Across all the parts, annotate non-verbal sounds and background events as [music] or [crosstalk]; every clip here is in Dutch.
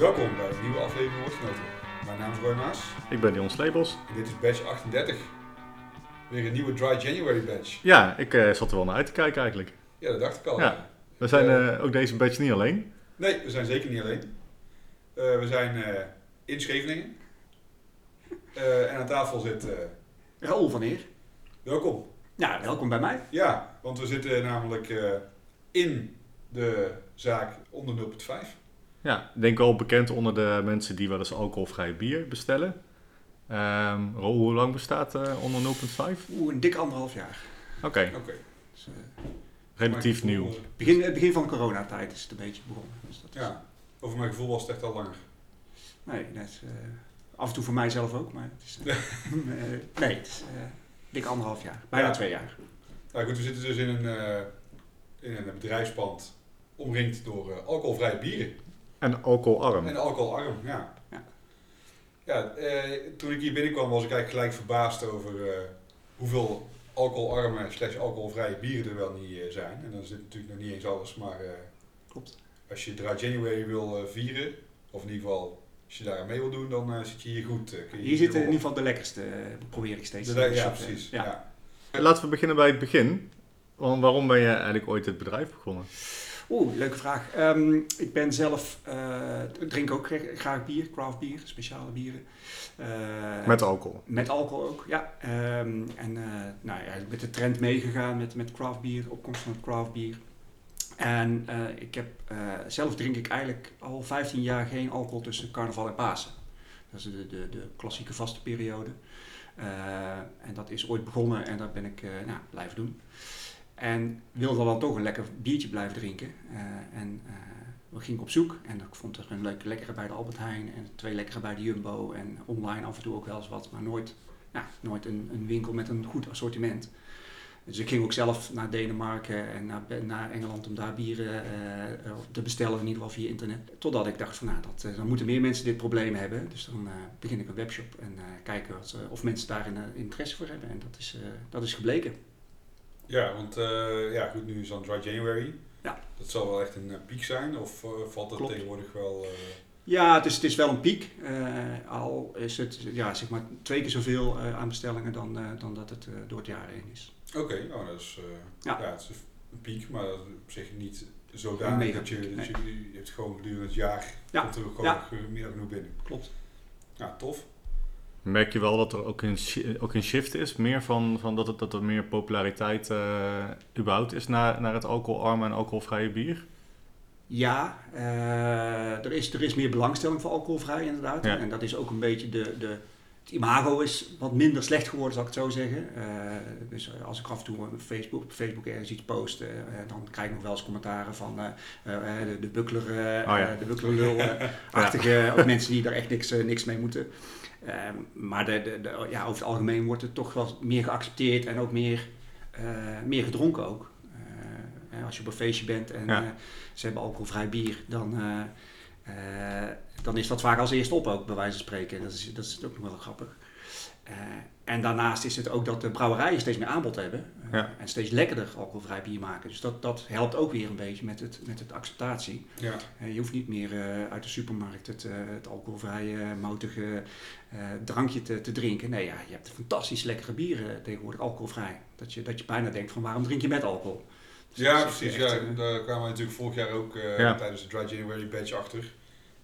Welkom bij een nieuwe aflevering Woordgenoten. Mijn naam is Roy Maas Ik ben Dion Slebels. en dit is badge 38. Weer een nieuwe Dry January badge. Ja, ik eh, zat er wel naar uit te kijken eigenlijk. Ja, dat dacht ik al. Ja. We zijn eh, ook deze badge niet alleen. Nee, we zijn zeker niet alleen. Eh, we zijn eh, in Scheveningen. Eh, en aan tafel zit... eh, Raoul van Eer. welkom. Ja, welkom bij mij. Ja, want we zitten namelijk eh, in de zaak onder 0.5. Ja, ik denk wel bekend onder de mensen die wel eens alcoholvrij bier bestellen. Ehm hoe lang bestaat eh, onder 0.5? Oeh, een dik anderhalf jaar. Oké, Oké. Dus, eh, relatief nieuw. eh, begin, begin van de coronatijd is het een beetje begonnen. Dus dat is- Ja, over mijn gevoel was het echt al langer. Nee, eh, af en toe voor mijzelf ook, maar het is, [laughs] [laughs] nee, het is eh, dik anderhalf jaar. Bijna Ja. twee jaar. Nou goed, we zitten dus in een, eh, in een bedrijfspand omringd door eh, alcoholvrije bieren. En alcoholarm. En alcoholarm, ja. Ja. Ja, eh, toen ik hier binnenkwam was ik eigenlijk gelijk verbaasd over eh, hoeveel alcoholarme slash alcoholvrije bieren er wel niet eh, zijn. En dan zit natuurlijk nog niet eens alles, maar eh, Klopt. als je Dry January wil eh, vieren, of in ieder geval als je daar aan mee wil doen, dan eh, zit je hier goed. kun je Hier zitten in ieder geval de lekkerste, probeer ik steeds. De- de ja, precies. Ja. Ja. Laten we beginnen bij het begin. Want waarom ben je eigenlijk ooit het bedrijf begonnen? Oeh, leuke vraag. Ehm, ik ben zelf, ik drink ook gra- graag bier, craft bier, speciale bieren. Eh, Met alcohol. Met alcohol ook, ja. Ehm, en eh, nou ja, met de trend meegegaan met, met craft bier, opkomst van het craft bier. En ik heb, zelf drink ik eigenlijk al 15 jaar geen alcohol tussen carnaval en Pasen. Dat is de, de, de klassieke vaste periode. En dat is ooit begonnen en dat ben ik nou, blijven doen. En wilde dan toch een lekker biertje blijven drinken. Eh, en eh, we gingen op zoek en ik vond er een leuk, lekkere bij de Albert Heijn en twee lekkere bij de Jumbo en online af en toe ook wel eens wat, maar nooit, ja, nooit een, een winkel met een goed assortiment. Dus ik ging ook zelf naar Denemarken en naar, naar Engeland om daar bieren eh, te bestellen, in ieder geval via internet. Totdat ik dacht van nou, dat, dan moeten meer mensen dit probleem hebben. Dus dan begin ik een webshop en eh, kijken wat, of mensen daar interesse voor hebben. En dat is, dat is gebleken. Ja, want eh, ja, goed, nu is dan Dry January. Ja. Dat zal wel echt een eh, piek zijn, of eh, valt dat Klopt. tegenwoordig wel... Ja, het is, het is wel een piek. Al is het ja, zeg maar twee keer zoveel eh, aan bestellingen dan, dan dat het door het jaar heen is. Oké, oh, dat is, ja. Ja. het is een piek, maar dat is op zich niet zodanig dat je, dat je, je hebt gewoon gedurende het jaar Ja. komt er gewoon Ja. meer genoeg binnen. Klopt. Ja, tof. Merk je wel dat er ook een, shi- ook een shift is? Meer van, van dat, het, dat er meer populariteit eh, überhaupt is naar, naar het alcoholarme en alcoholvrije bier? Ja, eh, er, is, er is meer belangstelling voor alcoholvrij inderdaad. Ja. En dat is ook een beetje de, de... Het imago is wat minder slecht geworden, zal ik het zo zeggen. Eh, dus als ik af en toe op Facebook, op Facebook ergens iets post, eh, eh, dan krijg ik nog wel eens commentaren van eh, eh, de, de bukkler, eh, Oh ja. eh, de bukklerlul-achtige, [laughs] ook mensen die daar echt niks, eh, niks mee moeten. Eh, maar de, de, de- ja, over het algemeen wordt het toch wel meer geaccepteerd en ook meer, eh, meer gedronken ook. Eh, als je op een feestje bent en Ja. eh, ze hebben alcoholvrij bier, dan, dan is dat vaak als eerste op ook, bij wijze van spreken. Dat is, dat is ook nog wel grappig. Eh, en daarnaast is het ook dat de brouwerijen steeds meer aanbod hebben. eh, Ja. En steeds lekkerder alcoholvrij bier maken. Dus dat, dat helpt ook weer een beetje met het, met het acceptatie. Ja. Eh, je hoeft niet meer uit de supermarkt het, eh, het alcoholvrije, moutige drankje te, te drinken. Nee, ja, je hebt fantastisch lekkere bieren tegenwoordig, alcoholvrij. Dat je, dat je bijna denkt van waarom drink je met alcohol? Dus Ja, precies. echt, Ja, daar kwamen we natuurlijk vorig jaar ook Ja. tijdens de Dry January badge achter.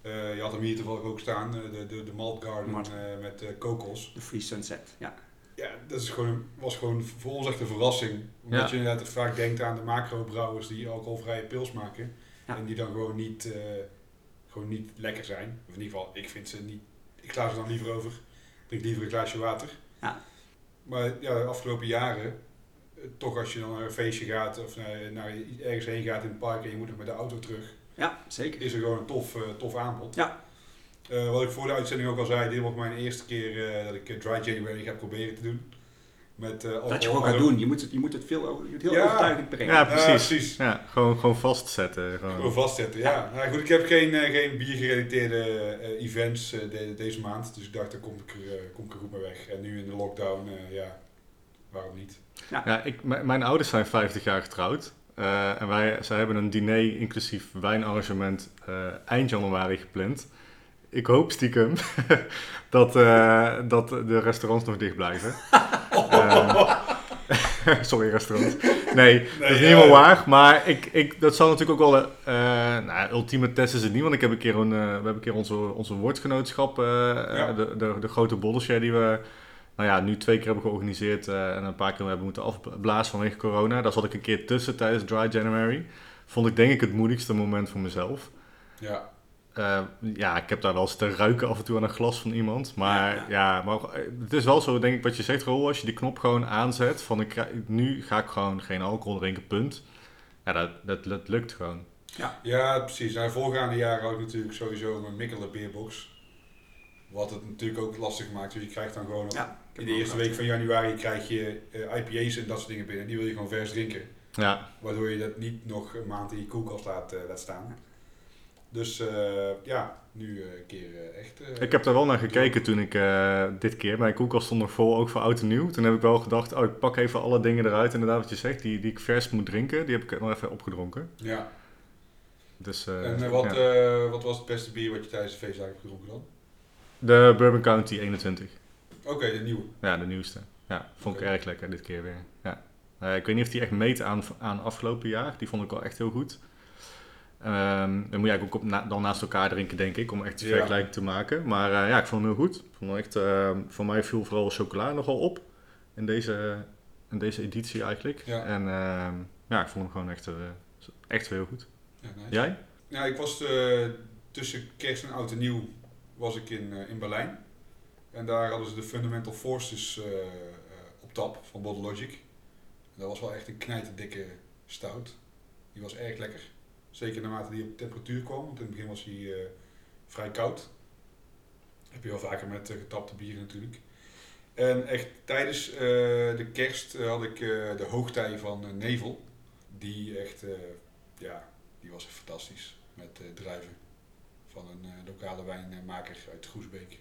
Eh, je had hem hier toevallig ook staan, eh, de, de, de Malt Garden Malt. eh, met kokos. de Free Sunset, ja. Ja, dat is gewoon, was gewoon voor ons echt een verrassing. Omdat Ja. je inderdaad vaak denkt aan de macro-brouwers die alcoholvrije pils maken. Ja. En die dan gewoon niet, gewoon niet lekker zijn. Of in ieder geval, ik vind ze niet... Ik sla ze dan liever over. Ik drink liever een glaasje water. Ja. Maar ja, de afgelopen jaren, toch als je dan naar een feestje gaat of naar, naar ergens heen gaat in het park en je moet nog met de auto terug, Ja, zeker. is er gewoon een tof, eh, tof aanbod. Ja. Eh, wat ik voor de uitzending ook al zei, dit wordt mijn eerste keer eh, dat ik Dry January ga proberen te doen. Met, eh, Dat je gewoon gaat doen. Je moet het, je moet het veel over- je moet het heel Ja. overtuigend brengen. Ja, Ja, precies. precies. Ja, gewoon, gewoon vastzetten. Gewoon. Gewoon vastzetten, ja. Nou, goed, ik heb geen, eh, geen biergerelateerde eh, events eh, de- deze maand, dus ik dacht, daar kom ik, er, kom ik er goed mee weg. En nu in de lockdown, eh, ja, waarom niet? Ja, ik, m- mijn ouders zijn 50 jaar getrouwd. Eh, en wij, zij hebben een diner inclusief wijnarrangement eh, eind januari gepland. ik hoop stiekem [laughs] dat, eh, dat de restaurants nog dicht blijven. [laughs] [laughs] Sorry, restaurant. Nee, dat is niet helemaal waar. Maar ik, ik, dat zal natuurlijk ook wel... nou, ultieme test is het niet. Want ik heb een keer, een, we hebben een keer onze, onze woordgenootschap... Ja. de, de, de grote bollenshare die we... Nou ja, nu twee keer hebben georganiseerd. eh, en een paar keer hebben moeten afblazen vanwege corona. Daar zat ik een keer tussen tijdens Dry January. Vond ik denk ik het moeilijkste moment voor mezelf. Ja, Eh, ja, ik heb daar wel eens te ruiken af en toe aan een glas van iemand. Maar Ja, ja, ja. maar het is wel zo, denk ik, wat je zegt, Rol. Als je die knop gewoon aanzet van ik, nu ga ik gewoon geen alcohol drinken, punt. Ja, dat, dat, dat lukt gewoon. ja precies. Nou, de voorgaande jaren had ik natuurlijk sowieso een Mikkelen beerbox. Wat het natuurlijk ook lastig maakt. Dus je krijgt dan gewoon... Ja, In de eerste week van januari krijg je eh, IPA's en dat soort dingen binnen. Die wil je gewoon vers drinken. Ja, Waardoor je dat niet nog een maand in je koelkast laat, eh, laat staan. Dus eh, ja, nu een keer echt... eh, ik heb daar wel naar gekeken toen ik eh, dit keer, mijn koelkast stond nog vol, ook voor oud en nieuw. Toen heb ik wel gedacht, oh, ik pak even alle dingen eruit, inderdaad wat je zegt, die, die ik vers moet drinken. Die heb ik nog even opgedronken. Ja. Dus, eh, En wat, ja. eh, wat was het beste bier wat je tijdens de feestdagen hebt gedronken dan? De Bourbon County 21. Oké, de nieuwe. Ja, de nieuwste. Ja, vond ik erg lekker dit keer weer. Ja. Eh, ik weet niet of die echt meet aan, aan afgelopen jaar. Die vond ik wel echt heel goed. Ehm, dan moet je eigenlijk ook op na- dan naast elkaar drinken, denk ik, om echt die Ja. vergelijking te maken. Maar eh, ja, ik vond hem heel goed. Ik vond hem echt, ehm, voor mij viel vooral chocola nogal op in deze, in deze editie eigenlijk. Ja. En ehm, ja, ik vond hem gewoon echt, eh, echt heel goed. Ja, nice. Jij? Ja, ik was tussen kerst en oud en nieuw was ik in, eh, in Berlijn. En daar hadden ze de Fundamental Forces eh, eh, op tap van Bottle Logic. Dat was wel echt een knijterdikke stout. Die was erg lekker. Zeker naarmate die op temperatuur kwam, want in het begin was hij vrij koud. Heb je wel vaker met getapte bieren natuurlijk. En echt tijdens de kerst had ik de hoogtij van Nevel. Die echt, ja, die was echt fantastisch. Met druiven van een eh, lokale wijnmaker uit Groesbeek.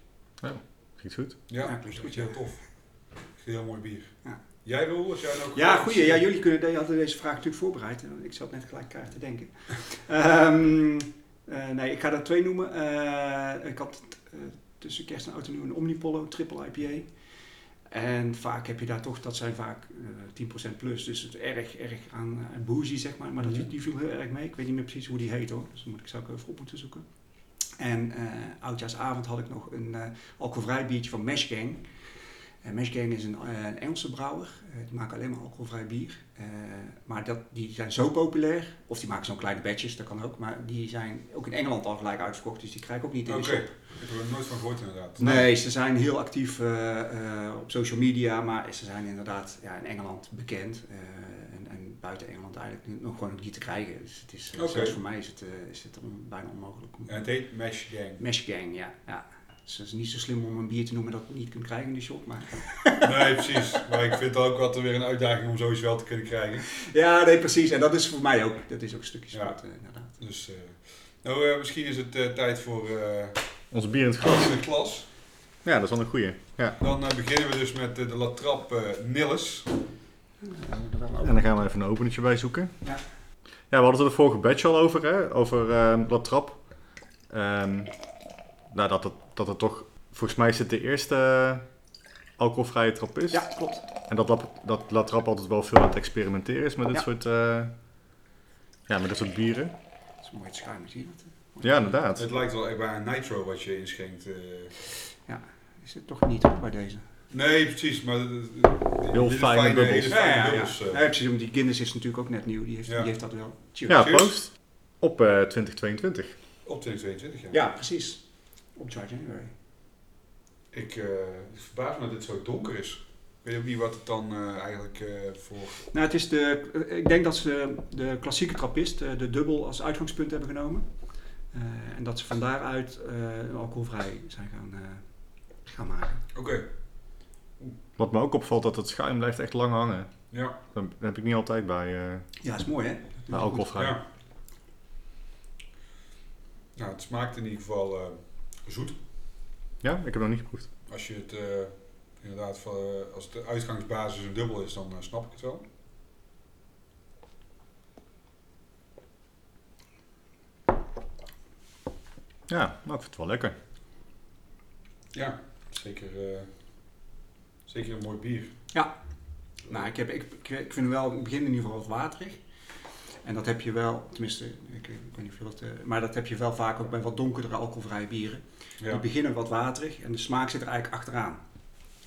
Giet goed? Ja, Ja, dat klinkt is goed, heel ja. tof. Heel mooi bier. Ja. Jij Roel, als jij nou ook Ja, goeie. Ja, jullie kunnen, de- hadden deze vraag natuurlijk voorbereid. En Ik zat net gelijk kaart te denken. [laughs] Ehm, eh, nee, ik ga er twee noemen. Eh, ik had eh, tussen kerst en oud en nieuw een Omnipollo triple IPA. En vaak heb je daar toch, dat zijn vaak eh 10% plus. Dus het erg, erg aan, aan boozy, zeg maar. Maar dat, Mhm. die viel heel erg mee. Ik weet niet meer precies hoe die heet hoor. Dus dan moet ik, zou ik even op moeten zoeken. En eh oudjaarsavond had ik nog een eh alcoholvrij biertje van Mesh Gang. En Mesh Gang is een, eh, een Engelse brouwer. Eh, die maken alleen maar alcoholvrij bier. Eh, maar dat, die zijn zo populair. Of die maken zo'n kleine batches, dat kan ook. Maar die zijn ook in Engeland al gelijk uitverkocht. Dus die krijg ik ook niet in de shop. ik heb er nooit van gehoord inderdaad. Nee, ze zijn heel actief eh, eh, op social media, maar ze zijn inderdaad ja, in Engeland bekend. eh, en, en buiten Engeland eigenlijk nog gewoon niet te krijgen. Dus het is, Oké. zelfs voor mij is het, eh, is het on- bijna onmogelijk. En het heet Mesh Gang. Mesh Gang, ja. ja. Dus het is niet zo slim om een bier te noemen dat je niet kunt krijgen in de shop. Maar... [laughs] Nee, precies. Maar ik vind het ook altijd weer een uitdaging om zoiets wel te kunnen krijgen. Ja, nee, precies. En dat is voor mij ook. Dat is ook een stukje Ja. sport, eh, inderdaad. Dus, eh, nou, eh, misschien is het eh, tijd voor eh Ons bier in het glas. in het glas. Ja, dat is wel een goeie. Ja. Dan eh, beginnen we dus met eh, de Latrap eh Nilles. En dan gaan we even een openertje bij zoeken. Ja. Ja, we hadden het er de vorige batch al over, hè? Over ehm La Trappe. Ehm, nou, dat het, dat het toch... Volgens mij is het de eerste eh, alcoholvrije trappist. Ja, klopt. En dat, dat La Trappe altijd wel veel aan het experimenteren is met dit Ja. soort... eh, ja, met dit soort bieren. Dat is mooi het schuim, zie je dat? Ja, inderdaad. Het lijkt wel echt bij een nitro wat je inschenkt. eh. Is het toch niet hoor, bij deze? Nee, precies. Maar de- de- de- Heel fijne bubbels. bubbels, eh. Nee, precies, want die Guinness is natuurlijk ook net nieuw. Die heeft, Ja. die heeft dat wel. Cheers. Ja, proost. Op eh 2022. Op 2022, ja. Ja, precies. Op Dry January. Ik, eh, ik verbaas me dat dit zo donker is. Ik weet ook niet wat het dan eh, eigenlijk eh, voor... Nou, het is de, eh, ik denk dat ze de klassieke trappist, eh, de dubbel, als uitgangspunt hebben genomen. Eh, en dat ze van daaruit eh, alcoholvrij zijn gaan, eh, gaan maken. Oké, Wat me ook opvalt, dat het schuim blijft echt lang hangen. ja. Dat heb ik niet altijd bij, eh Ja, dat is mooi hè? bij alcoholvrij. ja. Nou, het smaakt in ieder geval eh, zoet. Ja, ik heb nog niet geproefd. Als je het eh, inderdaad, van, als de uitgangsbasis een dubbel is, dan snap ik het wel. Ja, nou, ik vind het wel lekker. Ja, zeker, eh, zeker een mooi bier. Nou, ik, heb, ik, ik, vind hem wel in het begin in ieder geval wat waterig. En dat heb je wel, tenminste, ik, ik weet niet of je dat, eh, maar dat heb je wel vaak ook bij wat donkerdere alcoholvrije bieren. Die Ja, beginnen wat waterig en de smaak zit er eigenlijk achteraan.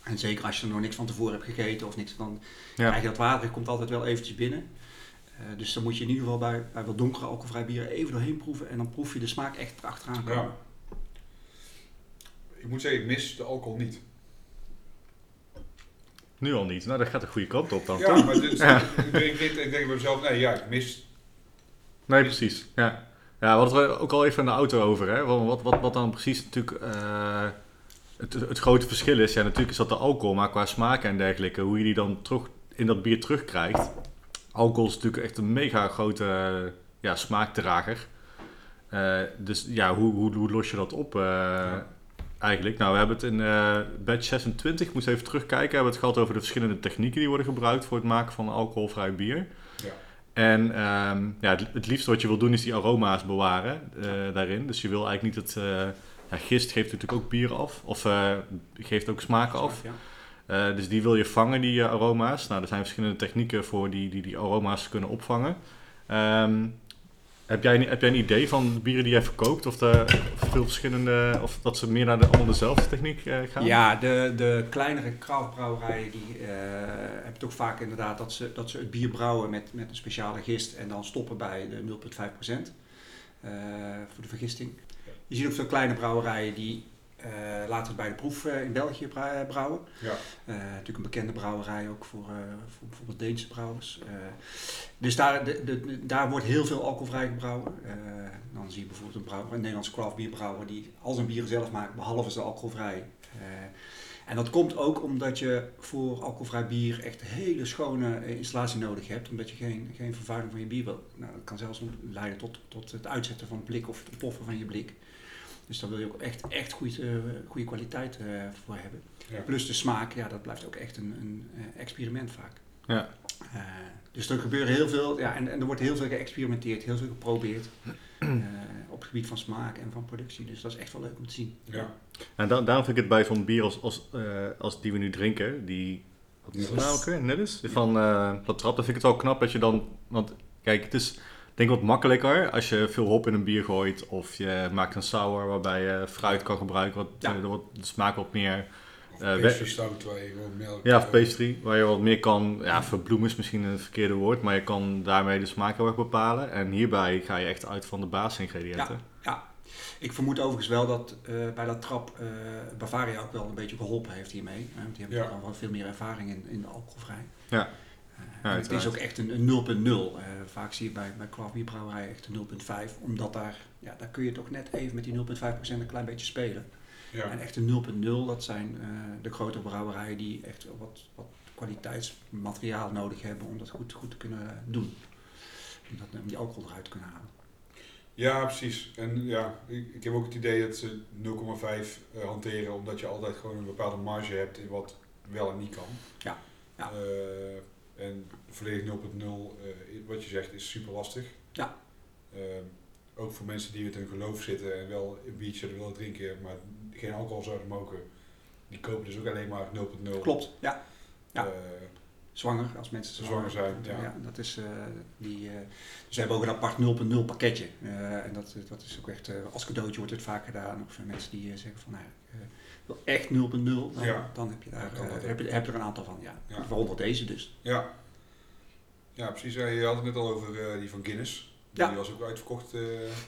En zeker als je er nog niks van tevoren hebt gegeten of niks, dan Ja. krijg je dat waterig, komt altijd wel eventjes binnen. Eh, dus dan moet je in ieder geval bij, bij wat donkere alcoholvrije bieren even doorheen proeven en dan proef je de smaak echt erachteraan komen. ja. Ik moet zeggen, ik mis de alcohol niet. Nu al niet. Nou, dat gaat de goede kant op dan, Ja, toch? maar dit, Ja. ik, dit, ik denk bij mezelf, nee, ja, ik mis... Nee, precies. Ja. Ja, we hadden het ook al even in de auto over. Hè? Wat, wat, wat, dan precies natuurlijk eh, het, het grote verschil is. Ja, natuurlijk is dat de alcohol, maar qua smaak en dergelijke, hoe je die dan terug in dat bier terugkrijgt. Alcohol is natuurlijk echt een mega grote ja, smaakdrager. Eh, dus ja, hoe, hoe, hoe los je dat op eh, eigenlijk? Nou, we hebben het in eh batch 26, ik moest even terugkijken, hebben we het gehad over de verschillende technieken die worden gebruikt voor het maken van alcoholvrij bier. Ja. En ehm, ja, het, het liefste wat je wil doen is die aroma's bewaren eh, daarin. Dus je wil eigenlijk niet het... eh, ja, gist geeft natuurlijk ook bier af. Of geeft ook smaken af. Ja. Dus die wil je vangen, die aroma's. Nou, er zijn verschillende technieken voor die die, die aroma's kunnen opvangen. Ehm, heb, jij, heb jij een idee van de bieren die jij verkoopt? Of, de, of veel verschillende... Of dat ze meer naar de, dezelfde techniek eh, gaan? Ja, de, de kleinere kraftbrouwerijen die eh, hebben ook vaak inderdaad dat ze, dat ze het bier brouwen met, met een speciale gist en dan stoppen bij de 0,5% eh voor de vergisting. Je ziet ook veel kleine brouwerijen die eh, laten het bij de proef eh, in België brou- brouwen. Ja, Eh, natuurlijk een bekende brouwerij ook voor, eh, voor bijvoorbeeld Deense brouwers. Eh, dus daar, de, daar wordt heel veel alcoholvrij gebrouwen. Eh, dan zie je bijvoorbeeld een, brouwer, een Nederlandse craft bierbrouwer die al zijn bieren zelf maakt, behalve ze alcoholvrij. Eh, en dat komt ook omdat je voor alcoholvrij bier echt een hele schone eh, installatie nodig hebt, omdat je geen, geen vervuiling van je bier wil. Nou, dat kan zelfs leiden tot, tot het uitzetten van blik of het ontploffen van je blik. Dus daar wil je ook echt, echt goede, eh, goede kwaliteit eh, voor hebben. ja. Plus de smaak, ja, dat blijft ook echt een, een eh, experiment vaak. Ja. Eh, dus er gebeuren heel veel, ja, en, en er wordt heel veel geëxperimenteerd, heel veel geprobeerd [clears throat] eh, op het gebied van smaak en van productie. Dus dat is echt wel leuk om te zien. ja. En da- daarom vind ik het bij zo'n bier als, als, eh, als die we nu drinken, die... Wat is het nou ook weer? Nillis? Van eh dat dan vind ik het wel knap dat je dan... Want kijk, het is denk wat makkelijker als je veel hop in een bier gooit. Of je maakt een sour waarbij je fruit kan gebruiken. Wat, Ja. eh, de smaak wat meer... Of pastry stout waar je melk... Ja, of eh, pastry. Waar je wat meer kan... Ja, verbloemen is misschien een verkeerde woord. Maar je kan daarmee de smaak heel erg bepalen. En hierbij ga je echt uit van de basisingrediënten. Ja, ik vermoed overigens wel dat bij dat trap Bavaria ook wel een beetje geholpen heeft hiermee. Eh, want die hebben Ja. al wel veel meer ervaring in, in de alcoholvrij. Ja. Eh, Ja, het is ook echt een, een 0.0. Eh, vaak zie je bij, bij craft echt een 0.5. Omdat daar, ja, daar kun je toch net even met die 0.5% een klein beetje spelen. Ja, En echt een 0.0, dat zijn eh, de grote brouwerijen die echt wat, wat kwaliteitsmateriaal nodig hebben om dat goed, goed te kunnen doen. Om, dat, om die alcohol eruit te kunnen halen. ja, precies. En ja, ik, ik heb ook het idee dat ze 0,5 eh, hanteren, omdat je altijd gewoon een bepaalde marge hebt in wat wel en niet kan. Ja, ja. En volledig 0.0, eh, wat je zegt, is super lastig. Ja. Eh, ook voor mensen die met hun geloof zitten en wel een biertje willen drinken, maar geen alcohol zouden mogen. Die kopen dus ook alleen maar 0.0. Klopt, ja. Ja. Eh, Zwanger, als mensen Zwanger zijn, ja. dat is, eh, die, dus we hebben ook een apart 0.0 pakketje. En dat, dat is ook echt, als cadeautje wordt het vaak gedaan. Of voor mensen die zeggen van, echt 0.0. Dan, Ja. dan heb je daar eh, heb je, heb je er een aantal van, ja. Ja. Waaronder deze dus. ja. ja, precies. Je had het net al over eh, die van Guinness. Die Ja. was ook uitverkocht. eh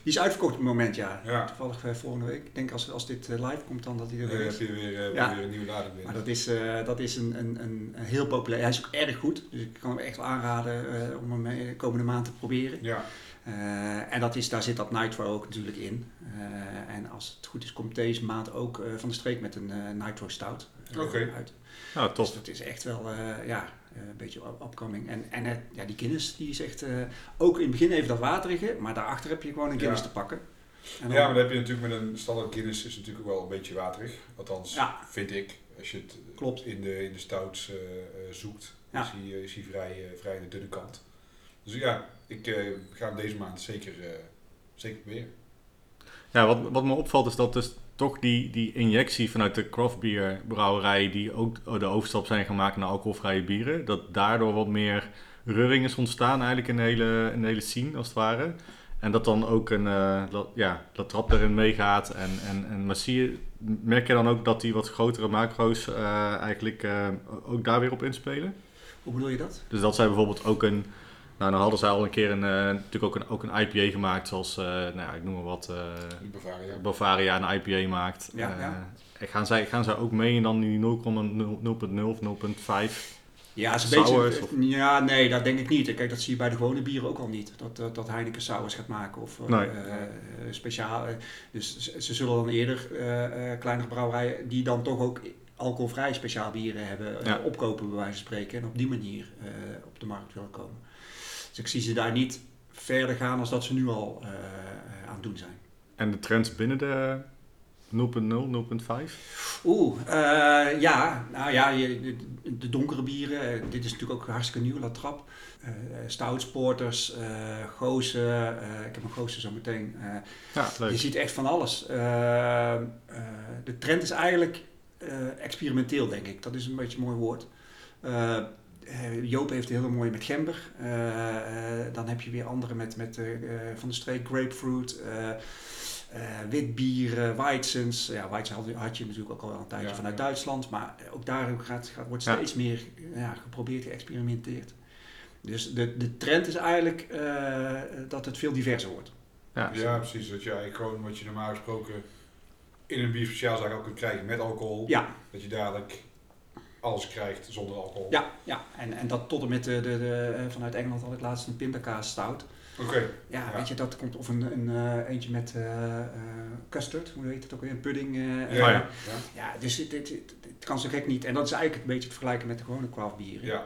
Die is uitverkocht op het moment, ja. ja. Toevallig eh, volgende week. Ik denk als, als dit live komt dan dat hij er Dan weer heb is. weer, eh, Ja. weer een nieuwe lading binnen. Maar dat is, eh, dat is een, een, een, een heel populair. Hij is ook erg goed. Dus ik kan hem echt wel aanraden eh, om hem de komende maand te proberen. Ja, Eh, en dat is, daar zit dat Nitro ook natuurlijk in. Eh, en als het goed is, komt deze maand ook eh, van de streek met een eh, Nitro Stout eh, Oké. uit. Nou, Dus tof. dat is echt wel eh, ja, eh, een beetje upcoming. En, en het, ja, die Guinness die is echt eh, ook in het begin even dat waterige, maar daarachter heb je gewoon een Guinness Ja. te pakken. En dan- ja, maar dan heb je natuurlijk met een standaard Guinness is het natuurlijk ook wel een beetje waterig. Althans, Ja. vind ik. Als je het Klopt. in de, in de stouts eh, eh, zoekt, Ja. is hij, is hij vrij, eh, vrij aan de dunne kant. Dus ja, ik eh, ga hem deze maand zeker, eh, zeker proberen. Ja, wat, wat me opvalt is dat dus toch die, die injectie vanuit de craftbierbrouwerijen die ook de overstap zijn gemaakt naar alcoholvrije bieren, dat daardoor wat meer reuring is ontstaan eigenlijk in de hele, in de hele scene als het ware. En dat dan ook een, uh, dat, ja, dat trap erin meegaat. En, en, en maar zie je, merk je dan ook dat die wat grotere macro's uh, eigenlijk uh, ook daar weer op inspelen? Hoe bedoel je dat? Dus dat zij bijvoorbeeld ook een, nou dan hadden zij al een keer een, natuurlijk ook een, ook een IPA gemaakt zoals, nou ja, ik noem maar wat, Bavaria. Bavaria een IPA maakt. Ja, ja. Gaan, zij, gaan zij ook mee in dan die 0,0 of 0,5? Ja, is een beetje, ja, nee, dat denk ik niet. Kijk, dat zie je bij de gewone bieren ook al niet. Dat, dat, dat Heineken sours gaat maken of nee. uh, speciaal. Dus ze zullen dan eerder uh, kleinere brouwerijen die dan toch ook alcoholvrij speciaal bieren hebben, ja. opkopen bij wijze van spreken. En op die manier op de markt willen komen. Dus ik zie ze daar niet verder gaan als dat ze nu al aan het doen zijn. En de trends binnen de 0.0, 0.5? Oeh, uh, ja, nou ja, de, de donkere bieren, dit is natuurlijk ook hartstikke nieuw, La Trap. Uh, Stoutsporters, uh, Gozen, ik heb een Gozen zo meteen. ja, leuk. Je ziet echt van alles. de trend is eigenlijk experimenteel, denk ik. Dat is een beetje een mooi woord. Joop heeft een hele mooie met gember. dan heb je weer andere met, met van de streek grapefruit. Uh, witbieren, Weizens. Ja, Weizen had, had, je natuurlijk ook al een tijdje Ja, vanuit ja. Duitsland. Maar ook daar gaat, gaat, wordt Ja. steeds meer ja, geprobeerd, geëxperimenteerd. Dus de, de trend is eigenlijk eh, dat het veel diverser wordt. Ja, Ja, precies. Dat je eigenlijk gewoon wat je normaal gesproken in een bier speciaalzaak ook kunt krijgen met alcohol. Ja, Dat je dadelijk alles krijgt zonder alcohol. ja, ja. En, en dat tot en met de, de, de, eh, vanuit Engeland had ik laatst een pindakaas stout. Oké. Ja, Ja. weet je, dat komt of een, een eh, eentje met eh, custard, hoe heet het ook weer, pudding. eh, Ja, ja. ja. dus het, het kan zo gek niet. En dat is eigenlijk een beetje te vergelijken met de gewone craft bieren. Ja,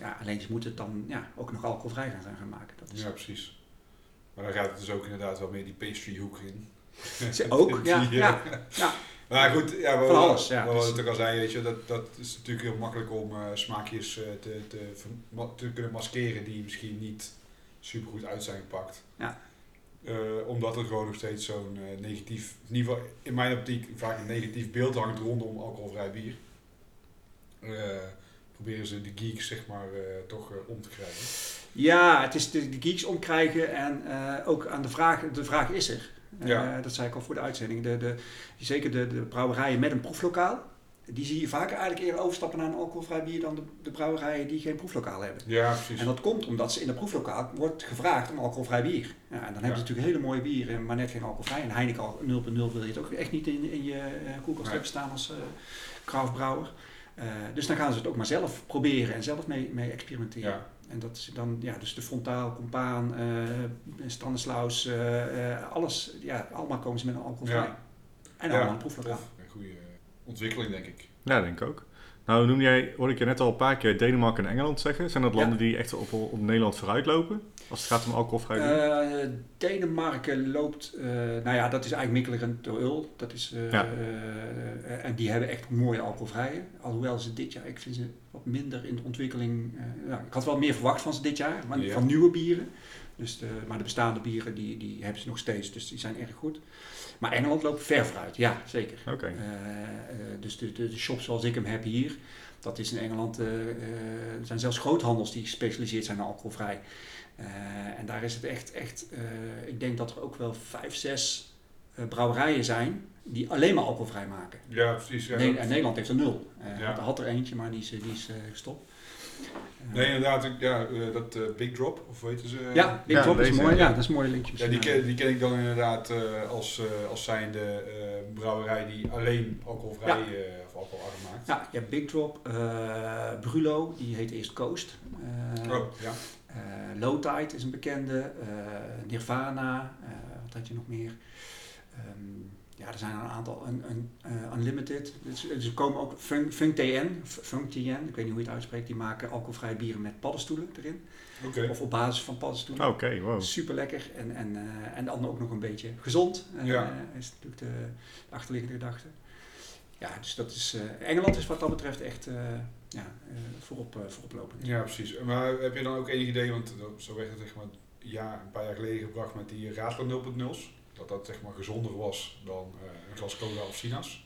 ja, alleen ze moeten het dan ja, ook nog alcoholvrij gaan, gaan maken. Dat is ja, precies. Maar dan gaat het dus ook inderdaad wel meer die pastry hoek in. Ze ook, [laughs] ja, ja. Maar goed, ja, we, Van alles, ja. Wat Dus- al zei, weet je, dat, dat is natuurlijk heel makkelijk om eh, smaakjes eh, te, te, te kunnen maskeren die misschien niet super goed uit zijn gepakt. Ja. Eh, omdat er gewoon nog steeds zo'n negatief, in ieder geval in mijn optiek, vaak een negatief beeld hangt rondom alcoholvrij bier. Proberen ze de geeks zeg maar toch om te krijgen. ja, het is de, de geeks omkrijgen en ook aan de vraag, de vraag is er. Eh, Ja. Dat zei ik al voor de uitzending. De, de, zeker de, de brouwerijen met een proeflokaal, die zie je vaker eigenlijk eerder overstappen naar een alcoholvrij bier dan de, de brouwerijen die geen proeflokaal hebben. Ja, precies. En dat komt omdat ze in het proeflokaal wordt gevraagd om alcoholvrij bier. Ja, en dan hebben ze natuurlijk hele mooie bieren, maar net geen alcoholvrij. En Heineken al 0.0 wil je het ook echt niet in, in je eh, koelkast hebben staan als eh. Eh, dus dan gaan ze het ook maar zelf proberen en zelf mee, mee experimenteren. Ja. En dat is dan, ja, dus de frontaal, compaan, eh Stanislaus, eh, eh, alles, ja, allemaal komen ze met een alcoholvrij. Ja. En Ja, allemaal een proeflokaal. tof. Een goede ontwikkeling, denk ik. Ja, denk ik ook. Nou, noem jij, hoorde ik je net al een paar keer Denemarken en Engeland zeggen. Zijn dat Ja. landen die echt op, op Nederland vooruitlopen? Als het gaat om alcoholvrij? Eh, Denemarken loopt, eh, nou ja, dat is eigenlijk Mikkelen door Ul. Dat is, eh, Ja. en die hebben echt mooie alcoholvrije. Alhoewel ze dit jaar, ik vind ze wat minder in de ontwikkeling. ja, ik had wel meer verwacht van ze dit jaar, maar Ja. van nieuwe bieren. Dus de, maar de bestaande bieren die, die hebben ze nog steeds, dus die zijn erg goed. Maar Engeland loopt ver vooruit, ja, zeker. Oké. Eh, eh, dus de, de, de shop zoals ik hem heb hier, dat is in Engeland, eh, eh, er zijn zelfs groothandels die gespecialiseerd zijn in alcoholvrij. Eh, en daar is het echt, echt eh, ik denk dat er ook wel vijf, zes eh, brouwerijen zijn die alleen maar alcoholvrij maken. Ja, precies. Ja, Ne- dat- en Nederland heeft er nul. Eh, Ja. had, had er eentje, maar die is, die is eh, gestopt. Nee, inderdaad. ik- Ja, eh, dat eh, Big Drop, of weten ze? ja, Big Ja, Drop is mooi. ja. Ja, dat is een mooi linkje. Ja, die, ken, die ken ik dan inderdaad eh, als, eh, als zijnde eh brouwerij die alleen alcoholvrij Ja. eh, of alcoholarm maakt. Ja, je hebt Big Drop, eh, Brulo, die heet eerst Coast. Eh, Oh, ja. Eh, Low Tide is een bekende. eh, Nirvana. eh, wat had je nog meer? Ehm, ja, er zijn een aantal. Een, een, eh, Unlimited. Dus, dus er komen ook Funk, Funk TN. Funk TN, ik weet niet hoe je het uitspreekt. Die maken alcoholvrije bieren met paddenstoelen erin. Oké. Of op basis van paddenstoelen. Oké, wow. Super lekker. En, en, eh, en dan ook nog een beetje gezond. eh, Ja. Is natuurlijk de, de achterliggende gedachte. Ja, dus dat is. eh, Engeland is wat dat betreft echt eh, ja, eh, voorop, eh, voorop lopen. Ja, precies. Maar heb je dan ook enig idee, want zo werd het zeg maar ja, een paar jaar geleden gebracht met die Radler 0.0's. dat dat zeg maar gezonder was dan eh, een glas cola of sinaas.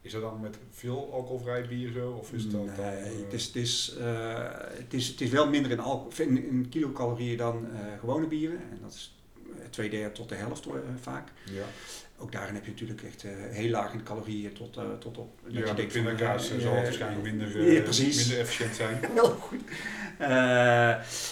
Is dat dan met veel alcoholvrij bier zo? Of is dat dan, Nee, eh, het, is, het, is, eh, het, is, het is wel minder in, alcohol, in, in kilocalorieën dan gewone bieren. En dat is twee derde tot de helft vaak. ja. Ook daarin heb je natuurlijk echt eh, heel laag in calorieën tot, eh, tot op. dat je Ja, de denkt van, pindakaas eh, zal waarschijnlijk minder, ja, minder efficiënt zijn. [laughs] Heel goed.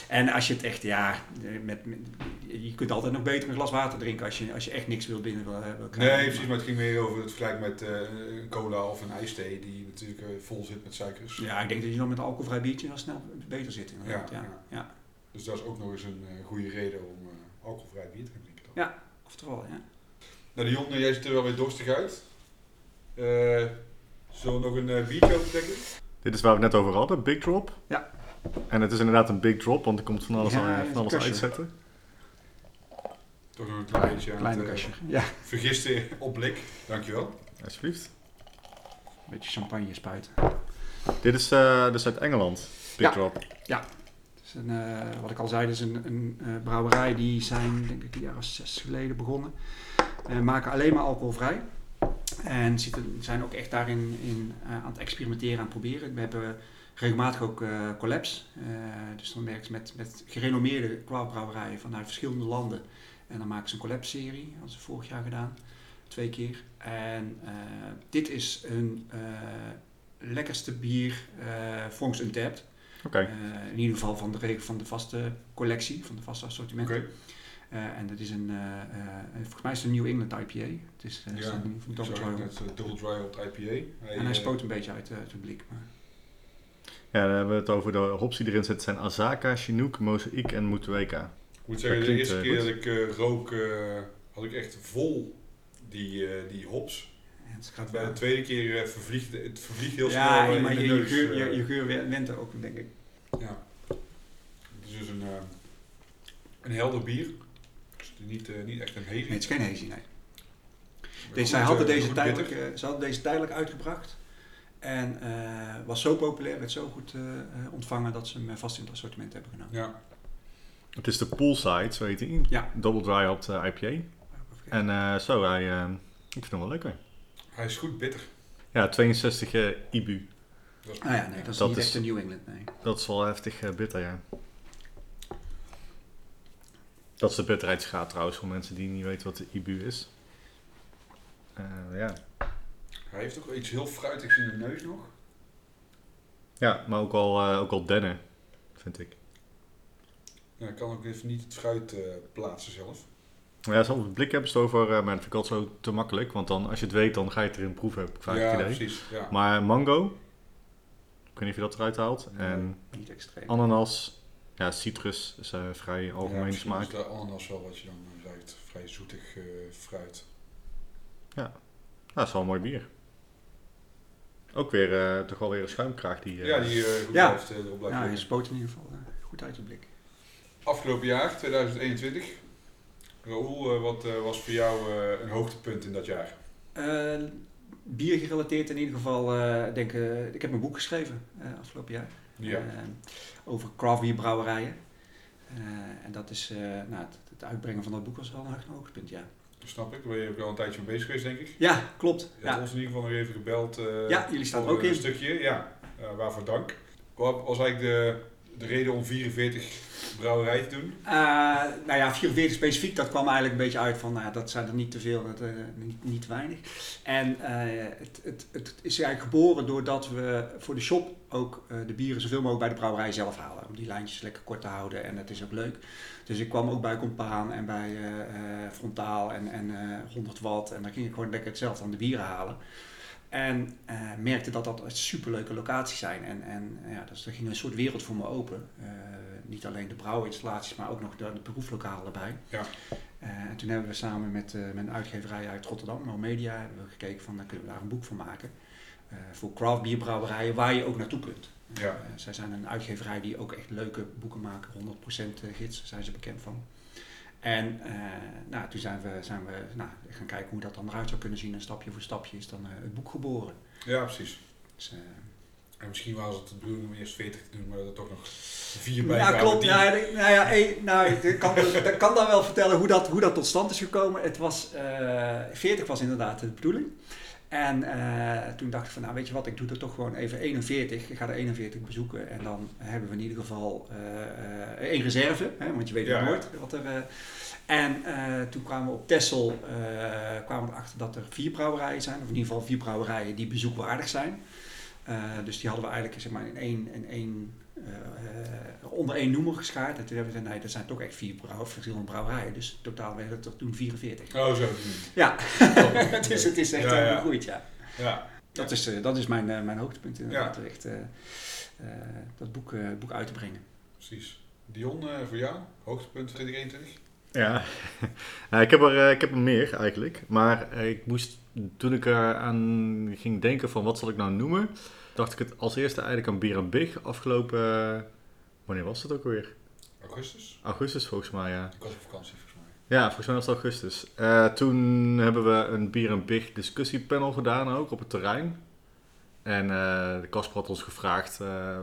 En als je het echt, ja, met, met- je kunt altijd nog beter een glas water drinken als je, als je echt niks wil binnen wil, krijgen. Nee, precies, maar het ging meer over het vergelijk met een cola of een ijsthee die natuurlijk vol zit met suikers. Ja, ik denk dat je dan met een alcoholvrij biertje wel snel beter zit. Inderdaad. Ja, Ja, ja. Dus dat is ook nog eens een goede reden om alcoholvrij bier te gaan drinken. Dan. Ja. Oftewel, ja. Nou, Dion, jij ziet er wel weer dorstig uit. Eh, zullen we nog een eh, biertje overtrekken? Dit is waar we het net over hadden, Big Drop. Ja. En het is inderdaad een big drop, want er komt van alles, Ja, aan, is van alles uitzetten. Toch nog een klein beetje aan Kleine het eh, kastje. Ja. vergisten op blik. Dankjewel. Alsjeblieft. Een beetje champagne spuiten. Dit is eh, dus uit Engeland, Big Ja. Drop. Het is een, eh, wat ik al zei, het is een, een eh, brouwerij die zijn, denk ik, een jaar of zes geleden begonnen. Eh, maken alleen maar alcoholvrij. En zitten, zijn ook echt daarin in, eh, aan het experimenteren, aan het proberen. We hebben regelmatig ook eh, collabs. Dus dan werken ze met, met gerenommeerde craftbrouwerijen vanuit verschillende landen. En dan maken ze een collab-serie. Dat hadden ze vorig jaar gedaan. Twee keer. En dit is een eh, lekkerste bier volgens Untapped. Eh, in ieder geval van de, van de vaste collectie, van de vaste assortiment. Eh, en dat is een, eh, eh, volgens mij is het een New England IPA. Het is, uh, Ja, Ik Double Dry. uh, Double Dry op het IPA. Hij, En hij spoot een beetje uit, uit het blik. Maar. Ja, dan hebben we het over de hops die erin zitten. zijn Azaka, Chinook, Mozaïek en Motueka. Ik moet zeggen, Dat de klinkt, eerste keer goed. dat ik eh, rook, eh, had ik echt vol die, eh, die hops. Het gaat Bij de tweede keer vervliegt het vervliegt heel ja, snel eh, maar in je, de je, neus. geur, je, je geur wen- went er ook, denk ik. Ja. Het is dus een, een helder bier. Niet, eh, niet echt een hazy. Nee, het is geen hazy, nee. Deze, goed, zij hadden eh, deze goed tijdelijk, eh, ze hadden deze tijdelijk uitgebracht. En eh, was zo populair, werd zo goed eh, eh, ontvangen dat ze hem vast in het assortiment hebben genomen. Ja, Het is de Poolside, zo heet hij. Ja. Double Dry eh, IPA. En eh, zo, hij, ik vind hem wel lekker. hij is goed bitter. Ja, 62 eh, IBU. Dat is, Nou ja, nee, dat is Dat niet is- echt een New England, nee. Dat is wel heftig bitter, ja. Dat is de bitterheidsgraad trouwens, voor mensen die niet weten wat de IBU is. Eh, ja. Hij heeft ook wel iets heel fruitigs in de neus nog. ja, maar ook al, eh, ook al dennen, vind ik. Ja, ik kan ook even niet het fruit eh, plaatsen zelf. Maar ja, zelf het blik hebben ze het over, eh, maar dat vind ik altijd zo te makkelijk. Want dan, als je het weet, dan ga je het erin proeven, heb ik vaak ja, het idee. precies. Ja. Maar mango, ik weet niet of je dat eruit haalt. Nee. En Niet extreem. ananas, ja, citrus is eh, vrij ja, misschien smaak. is de ananas wel wat je dan eh, zegt. Vrij zoetig eh, fruit. Nou, dat is wel een mooi bier. Ook weer, eh, toch wel weer een schuimkraag die... eh, Ja, die eh, goed Ja. blijft, eh, erop blijft Ja, je spoot in ieder geval goed uit het blik. Afgelopen jaar, 2021. Raoul, eh, wat eh, was voor jou eh, een hoogtepunt in dat jaar? Eh, bier gerelateerd in ieder geval, eh, denk, eh, ik heb een boek geschreven eh, afgelopen jaar. Ja. Eh, over craft bier brouwerijen. Eh, en dat is, eh, nou, het, het uitbrengen van dat boek was wel een een hoogtepunt, ja. Dat snap ik. Daar ben je ook al een tijdje mee bezig geweest, denk ik. Ja, klopt. Je Ja, ons in ieder geval nog even gebeld. Ja, jullie staan er ook een in. stukje, ja. Waarvoor dank. Wat was eigenlijk de, de reden om 44 brouwerijen te doen? Eh, nou ja, 44 specifiek, dat kwam eigenlijk een beetje uit van, nou, dat zijn er niet te veel, dat, eh, niet, niet weinig. En eh, het, het, het is eigenlijk geboren doordat we voor de shop ook de bieren zoveel mogelijk bij de brouwerij zelf halen. Om die lijntjes lekker kort te houden en dat is ook leuk. Dus ik kwam ook bij Compaan en bij Frontaal en, en eh 100 watt en dan ging ik gewoon lekker hetzelfde aan de bieren halen. En eh, merkte dat dat superleuke locaties zijn. En, en ja, dus er ging een soort wereld voor me open. Eh, niet alleen de brouwinstallaties, maar ook nog de, de proeflokalen erbij. Ja. Eh, en toen hebben we samen met, met een uitgeverij uit Rotterdam, No Media, hebben we gekeken van, dan kunnen we daar een boek van maken. Voor craft bierbrouwerijen waar je ook naartoe kunt. Ja. Zij zijn een uitgeverij die ook echt leuke boeken maken, 100% gids, daar zijn ze bekend van. En eh, nou, toen zijn we, zijn we nou, gaan kijken hoe dat dan eruit zou kunnen zien. En stapje voor stapje is dan eh, het boek geboren. Ja, precies. Dus, eh, En misschien was het de bedoeling om eerst 40 te doen, maar dat er toch nog vier bij Ja, kwamen klopt. Ja, ik- nou ja, hey, nou, ik kan, [laughs] ik kan dan wel vertellen hoe dat, hoe dat tot stand is gekomen. Het was, eh 40 was inderdaad de bedoeling. En eh, toen dacht ik van, nou weet je wat, ik doe er toch gewoon even 41. Ik ga de 41 bezoeken en dan hebben we in ieder geval eh, eh, één reserve. Hè, want je weet Ja. nooit wat er... en toen kwamen we op Texel kwamen we erachter dat er vier brouwerijen zijn. Of in ieder geval vier brouwerijen die bezoekwaardig zijn. Dus die hadden we eigenlijk zeg maar, in één, in één, onder één noemer geschaard. En toen hebben we gezegd, nee, dat zijn toch echt vier brouw, verschillende brouwerijen. Dus totaal werden het er toen 44. Oh, zo. Ja, Oh, [laughs] het, is, het is echt Ja, eh, ja. gegroeid, ja. Ja, Dat is, eh, dat is mijn, eh, mijn hoogtepunt inderdaad, Ja. echt, eh, eh, dat boek, eh, boek uit te brengen. precies. Dion, eh, voor jou, hoogtepunt 2021? Ja, [laughs] nou, ik, heb er, eh, ik heb er meer eigenlijk. Maar eh, ik moest, toen ik er aan ging denken van wat zal ik nou noemen, dacht ik het als eerste eigenlijk aan Bier en Big afgelopen, eh, wanneer was het ook alweer? Augustus? Augustus volgens mij, ja. Ik was op vakantie volgens mij. Ja, volgens mij was het augustus. Eh, toen hebben we een Bier en Big discussiepanel gedaan ook op het terrein. En de Casper had ons gevraagd,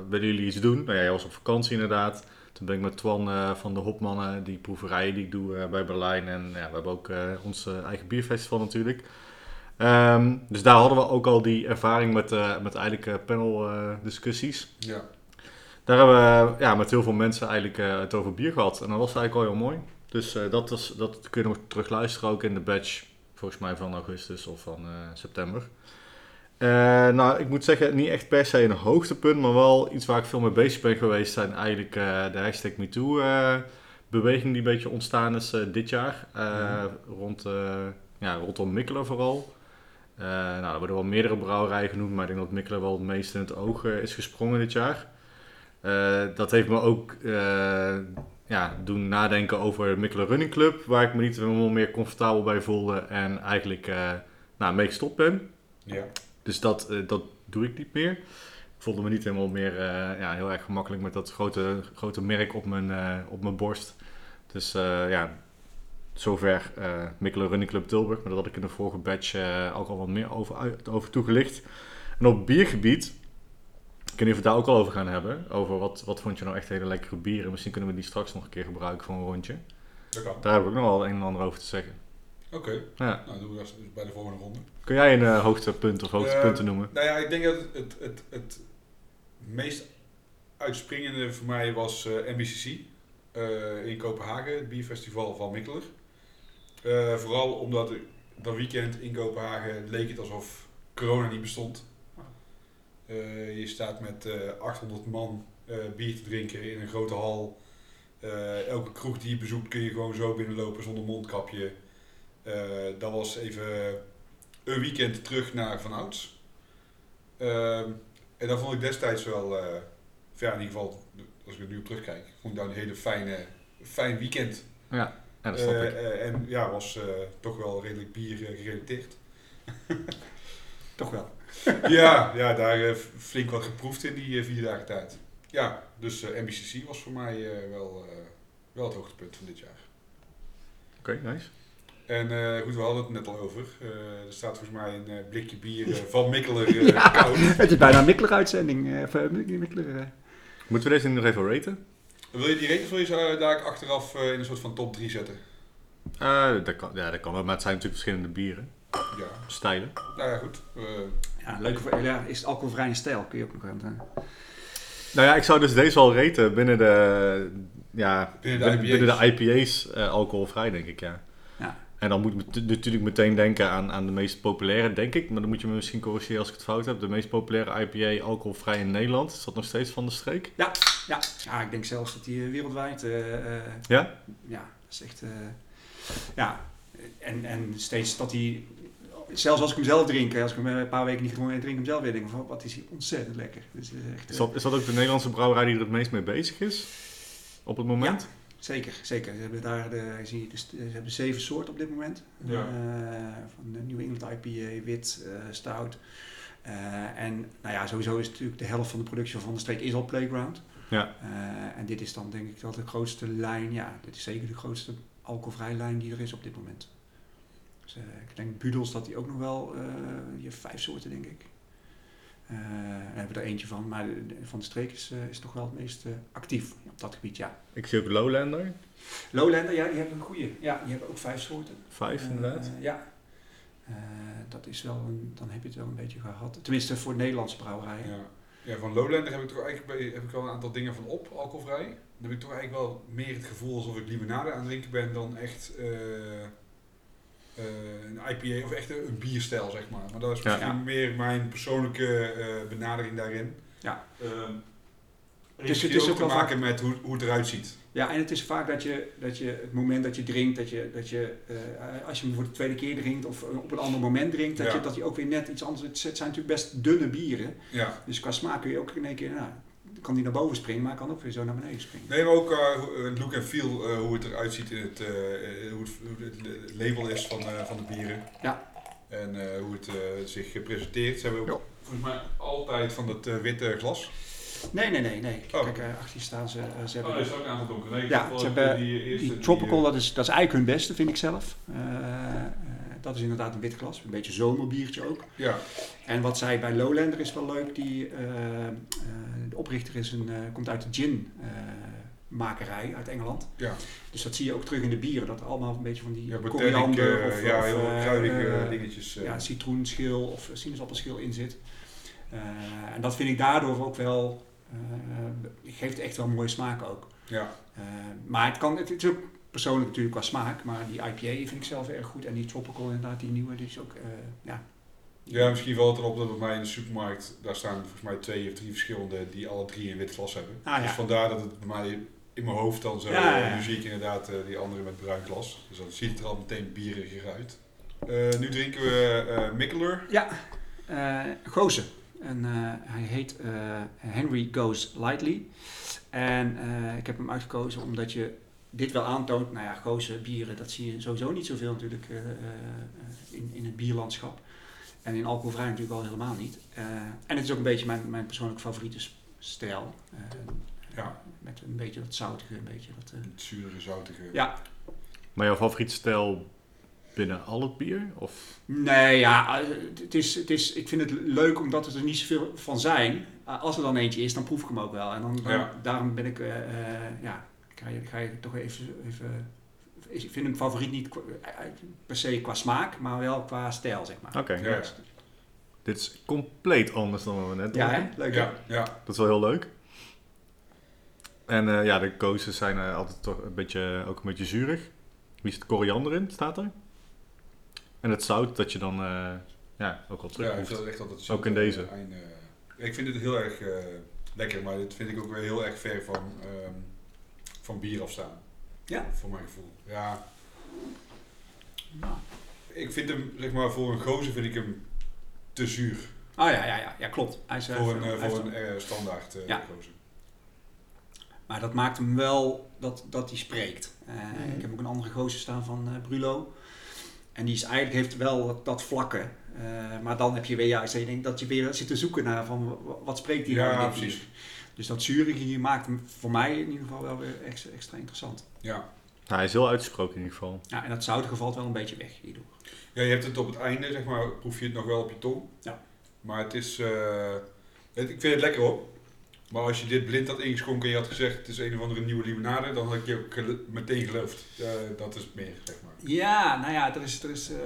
willen jullie iets doen? Nou ja, jij was op vakantie inderdaad. Toen ben ik met Twan van de Hopmannen, die proeverijen die ik doe bij Berlijn. En ja, we hebben ook ons eigen bierfestival natuurlijk. Ehm, dus daar hadden we ook al die ervaring met, eh, met eigenlijk eh, panel eh, discussies. Ja. Daar hebben we ja, met heel veel mensen eigenlijk het over bier gehad. En dat was eigenlijk al heel mooi. Dus dat, was, dat kun je nog terug luisteren ook in de badge. Volgens mij van augustus of van september. Nou, ik moet zeggen, niet echt per se een hoogtepunt, maar wel iets waar ik veel mee bezig ben geweest, zijn eigenlijk de hashtag MeToo eh, beweging die een beetje ontstaan is dit jaar. rond, ja, rondom Mikkelen vooral. Eh, nou, er worden wel meerdere brouwerijen genoemd, maar ik denk dat Mikkelen wel het meest in het oog eh, is gesprongen dit jaar. Eh, dat heeft me ook ja, doen nadenken over Mikkelen Running Club, waar ik me niet helemaal meer comfortabel bij voelde en eigenlijk nou, mee gestopt ben. Ja. Dus dat, dat doe ik niet meer. Ik voelde me niet helemaal meer ja, heel erg gemakkelijk met dat grote, grote merk op mijn, op mijn borst. Dus ja, zover eh Mikkelen Running Club Tilburg. Maar dat had ik in de vorige batch eh, ook al wat meer over, over toegelicht. En op biergebied, ik weet niet of we het daar ook al over gaan hebben. Over wat, wat vond je nou echt hele lekkere bieren. Misschien kunnen we die straks nog een keer gebruiken voor een rondje. Dat kan. Daar heb ik ook nog wel een en ander over te zeggen. Oké, Ja. nou doen we dat bij de volgende ronde. Kun jij een eh, hoogtepunt of hoogtepunten noemen? Nou ja, ik denk dat het, het, het, het meest uitspringende voor mij was MBCC in Kopenhagen, het bierfestival van Mikkeler. Eh, vooral omdat dat weekend in Kopenhagen leek het alsof corona niet bestond. Eh, je staat met eh 800 man eh, bier te drinken in een grote hal. Elke kroeg die je bezoekt kun je gewoon zo binnenlopen zonder mondkapje. Dat was even een weekend terug naar Van Ouds. Ehm, en dat vond ik destijds wel, ja, in ieder geval, als ik er nu op terugkijk, vond ik dat een hele fijne, fijn weekend. Ja, dat snap Eh, ik. eh, en ja, was eh, toch wel redelijk bier gerelateerd. [laughs] Toch wel. [laughs] ja, ja, daar flink wat geproefd in die vier dagen tijd. Ja, dus eh, MBCC was voor mij eh, wel, eh, wel het hoogtepunt van dit jaar. Oké, nice. En eh, goed, we hadden het net al over. Eh, er staat volgens mij een blikje bier [laughs] van Mikkeler koud. Het is bijna een Mikkler, eh. Moeten we deze nu nog even raten? Wil je die reden voor je daar achteraf eh, in een soort van top 3 zetten? Eh, dat, kan, ja, dat kan wel, maar het zijn natuurlijk verschillende bieren. Ja, Stijlen. nou ja, goed. Eh, Ja, leuke, voor- ja, is het alcoholvrije stijl, kun je ook nog aan. eh. Nou ja, ik zou dus deze al raten binnen de, ja, Binnen de binnen, IPA's. binnen de IPA's eh, alcoholvrij, denk ik, ja. Ja. En dan moet ik natuurlijk meteen denken aan, aan de meest populaire, denk ik. Maar dan moet je me misschien corrigeren als ik het fout heb. De meest populaire IPA alcoholvrij in Nederland. Is dat nog steeds van de streek? Ja, ja, ik denk zelfs dat die eh, wereldwijd. eh, eh, Ja? ja, dat is echt. ja, en, en steeds dat hij. Zelfs als ik hem zelf drink, als ik hem een paar weken niet gewoon drink, hem zelf weer denk ik van wat is hij ontzettend lekker. Dus, is echt, Is dat, is dat ook de Nederlandse brouwerij die er het meest mee bezig is? Op het moment? Zeker, zeker. Ze hebben daar de, zie je, dus, ze hebben zeven soorten op dit moment. Ja. Eh, van de New England IPA, wit, eh, stout. Eh, en nou ja, sowieso is natuurlijk de helft van de productie van de streek is al Playground. Ja. En dit is dan denk ik wel de grootste lijn, ja, dit is zeker de grootste alcoholvrije lijn die er is op dit moment. Dus, ik denk Budels dat die ook nog wel, heeft vijf soorten denk ik. Eh, daar hebben we er eentje van, maar de- de- van de streek is, eh, is toch wel het meest eh, actief op dat gebied, ja. Ik zie ook Lowlander. Lowlander, ja, die hebben een goede. Ja, die hebben ook vijf soorten. Vijf inderdaad. ja. Eh, dat is wel een, dan heb je het wel een beetje gehad. Tenminste voor Nederlandse brouwerijen. Ja. ja, van Lowlander heb ik toch eigenlijk bij, heb ik wel een aantal dingen van op, alcoholvrij. Dan heb ik toch eigenlijk wel meer het gevoel alsof ik limonade aan het drinken ben dan echt een IPA of echt een, bierstijl, zeg maar. Maar dat is misschien Ja. meer mijn persoonlijke eh, benadering daarin. Ja. Ehm, Dus heeft het is ook ook te wel maken met hoe, hoe het eruit ziet. Ja, en het is vaak dat je, dat je het moment dat je drinkt, dat je, dat je eh, als je hem voor de tweede keer drinkt of op een ander moment drinkt, dat, Ja. je, dat hij ook weer net iets anders... Het zijn natuurlijk best dunne bieren, Ja. dus qua smaak kun je ook in één keer... Nou, kan die naar boven springen, maar kan ook weer zo naar beneden springen. Nee, maar ook eh, het look en feel, eh, hoe het eruit ziet in het, eh, eh, hoe, het, hoe het label is van, eh, van de bieren. Ja. En eh, hoe het eh, zich presenteert. Ze hebben ook Ja. volgens mij altijd van dat eh, witte glas. Nee, nee, nee, nee. Oh. Kijk, eh, achter staan ze, eh, ze hebben... Oh, is ook een aantal donker. Nee, ik Ja, ze hebben die, Tropical, die, dat is, dat is eigenlijk hun beste, vind ik zelf. Dat is inderdaad een wit glas, een beetje zomerbiertje ook. ja, En wat zij bij Lowlander is wel leuk, die, eh, eh, de oprichter is een, eh, komt uit de gin makerij uit Engeland. ja. Dus dat zie je ook terug in de bieren, dat allemaal een beetje van die ja koriander of, ja, of, heel kruidige dingetjes. ja, citroenschil of sinaasappelschil in zit. En dat vind ik daardoor ook wel, geeft echt wel een mooie smaak ook. ja. Maar het, kan, het is ook persoonlijk natuurlijk qua smaak, maar die IPA vind ik zelf erg goed. En die Tropical inderdaad, die nieuwe, die is ook, eh, ja. ja, misschien valt het erop dat bij mij in de supermarkt, daar staan volgens mij twee of drie verschillende die alle drie een wit glas hebben. Ah, ja. Dus vandaar dat het bij mij in mijn hoofd dan zo, Ja, ja, nu zie ik inderdaad eh, die andere met bruin glas. Dus dan ziet het er al meteen bieriger uit. Eh, nu drinken we eh Mikkeler. Ja, eh Gozen. En hij heet Henry Goes Lightly. En ik heb hem uitgekozen omdat je dit wel aantoont. Nou ja, Gozen bieren, dat zie je sowieso niet zoveel natuurlijk eh, eh, in, in het bierlandschap. En in alcoholvrij natuurlijk al helemaal niet. Eh, en het is ook een beetje mijn, mijn persoonlijke favoriete stijl. Eh, Ja. Met een beetje dat zoutige, een beetje dat... Het zure, zoutige. ja, Maar jouw favoriete stijl binnen al het bier? Of? Nee, ja, het is, het is, ik vind het leuk omdat er niet zoveel van zijn. Als er dan eentje is, dan proef ik hem ook wel. En dan, dan- Ja. daarom ben ik, eh, eh, ja, ga je, ga je toch even, even... Ik vind hem favoriet niet kwa- eh, per se qua smaak, maar wel qua stijl, zeg maar. Oké, Ja. dit is compleet anders dan wat we net Ja? Leuk? Ja, ja. Dat is wel heel leuk. En eh, ja, de kozen zijn eh, altijd toch een beetje, ook een beetje zuurig. Wie zit koriander in, staat er. En het zout dat je dan eh, ja, ook al Ja, terug het echt altijd Ook in deze. einde. Ik vind het heel erg eh, lekker, maar dit vind ik ook weer heel erg ver van, ehm, van bier afstaan. Ja? Voor mijn gevoel. Ja, Nou. ik vind hem, zeg maar, voor een gozer vind ik hem te zuur. Oh ja, ja, ja, ja klopt. Hij is, eh, voor een, hij eh, voor een eh, standaard eh Ja. gozer. Maar dat maakt hem wel dat, dat hij spreekt. Mhm. Ik heb ook een andere gozer staan van eh, Brulo. En die is eigenlijk, heeft wel dat, dat vlakke. Maar dan heb je weer juist denkt dat je weer zit te zoeken naar van wa- wat spreekt die nou Ja, precies. Dus dat zurige hier maakt hem voor mij in ieder geval wel weer extra, extra interessant. Ja. Nou, hij is heel uitgesproken in ieder geval. Ja, en dat zoutige valt wel een beetje weg hierdoor. ja, je hebt het op het einde, zeg maar, proef je het nog wel op je tong. Ja. Maar het is, eh, het- ik vind het lekker op. Maar als je dit blind had ingeschonken en je had gezegd het is een of andere nieuwe limonade, dan had ik je ook gel- meteen geloofd. Eh, dat is het meer, zeg maar. Ja, nou ja, er is, er is eh,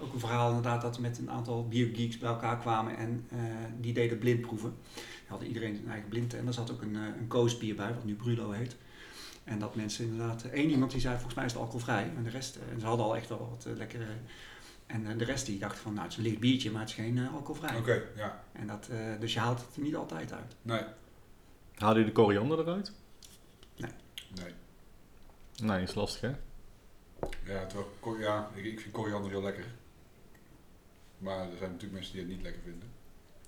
ook een verhaal inderdaad dat we met een aantal biergeeks bij elkaar kwamen en eh, die deden blindproeven. Die hadden iedereen zijn eigen blind en er zat ook een, eh, een koosbier bij, wat nu Brulo heet. En dat mensen inderdaad, eh, één iemand die zei volgens mij is het alcoholvrij en de rest, eh, en ze hadden al echt wel wat lekkere, en de rest die dacht van nou het is een licht biertje, maar het is geen alcoholvrij. Oké, ja. En dat, eh, dus je haalt het er niet altijd uit. Nee, Haalde je de koriander eruit? nee. Nee, is lastig hè? Ja, terwijl, ja ik, ik vind koriander heel lekker. Maar er zijn natuurlijk mensen die het niet lekker vinden.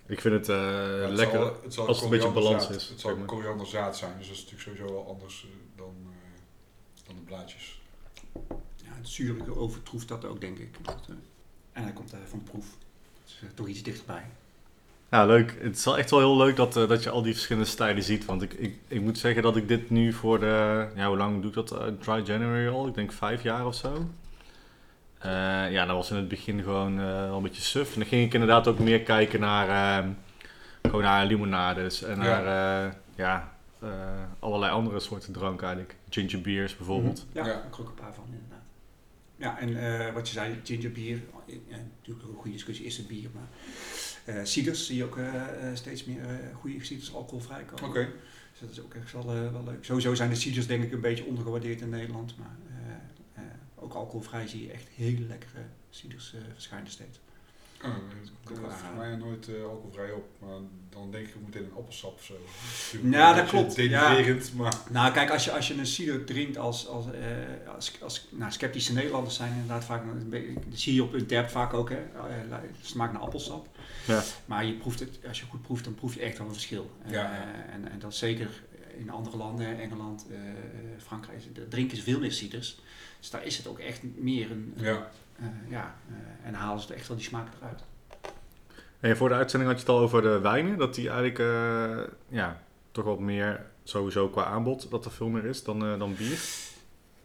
Ik vind het eh, het lekker zal- het zal als het een beetje balans is. Het zal zeg maar. korianderzaad zijn, dus dat is natuurlijk sowieso wel anders eh, dan, eh, dan de blaadjes. Ja, het zurige overtroeft dat ook denk ik. En hij komt eh, van de proef. Dus eh, toch iets dichterbij. Ja, leuk. Het is wel echt wel heel leuk dat, eh, dat je al die verschillende stijlen ziet. Want ik, ik, ik moet zeggen dat ik dit nu voor de... Ja, hoe lang doe ik dat? Dry January al? Ik denk vijf jaar of zo. Eh, ja, dat was in het begin gewoon eh, wel een beetje suf. En dan ging ik inderdaad ook meer kijken naar... ehm, gewoon naar limonades en Ja. naar eh, ja, eh, allerlei andere soorten drank eigenlijk. Ginger beers bijvoorbeeld. Ja, Ja. daar heb ik er ook een paar van inderdaad. Ja, en eh, wat je zei, ginger bier, ja, natuurlijk ook een goede discussie, is het bier, maar eh ciders zie je ook steeds meer eh, goede ciders alcoholvrij komen. Oké. Dus dat is ook echt wel, wel leuk. Sowieso zijn de ciders denk ik een beetje ondergewaardeerd in Nederland, maar alcoholvrij zie je echt hele lekkere ciders eh, verschijnen steeds. Oh, wel heb voor mij nooit eh, alcoholvrij op, maar dan denk ik meteen een appelsap of zo. Ja, dat klopt. Ja. Maar Nou, kijk, als je, als je een cider drinkt als, als, eh, als, als nou, sceptische Nederlanders zijn inderdaad vaak, een beetje- dat zie je op een tap vaak ook, hè. Het smaakt naar appelsap. Ja. Maar je proeft het, als je goed proeft, dan proef je echt wel een verschil. Eh, Ja, ja. en, en dat zeker in andere landen, Engeland, eh, Frankrijk, drinken ze veel meer ciders. Dus daar is het ook echt meer een, ja. eh, ja, eh, en halen ze echt wel die smaak eruit. En voor de uitzending had je het al over de wijnen. Dat die eigenlijk eh, ja, toch wat meer sowieso qua aanbod dat er veel meer is dan, eh, dan bier.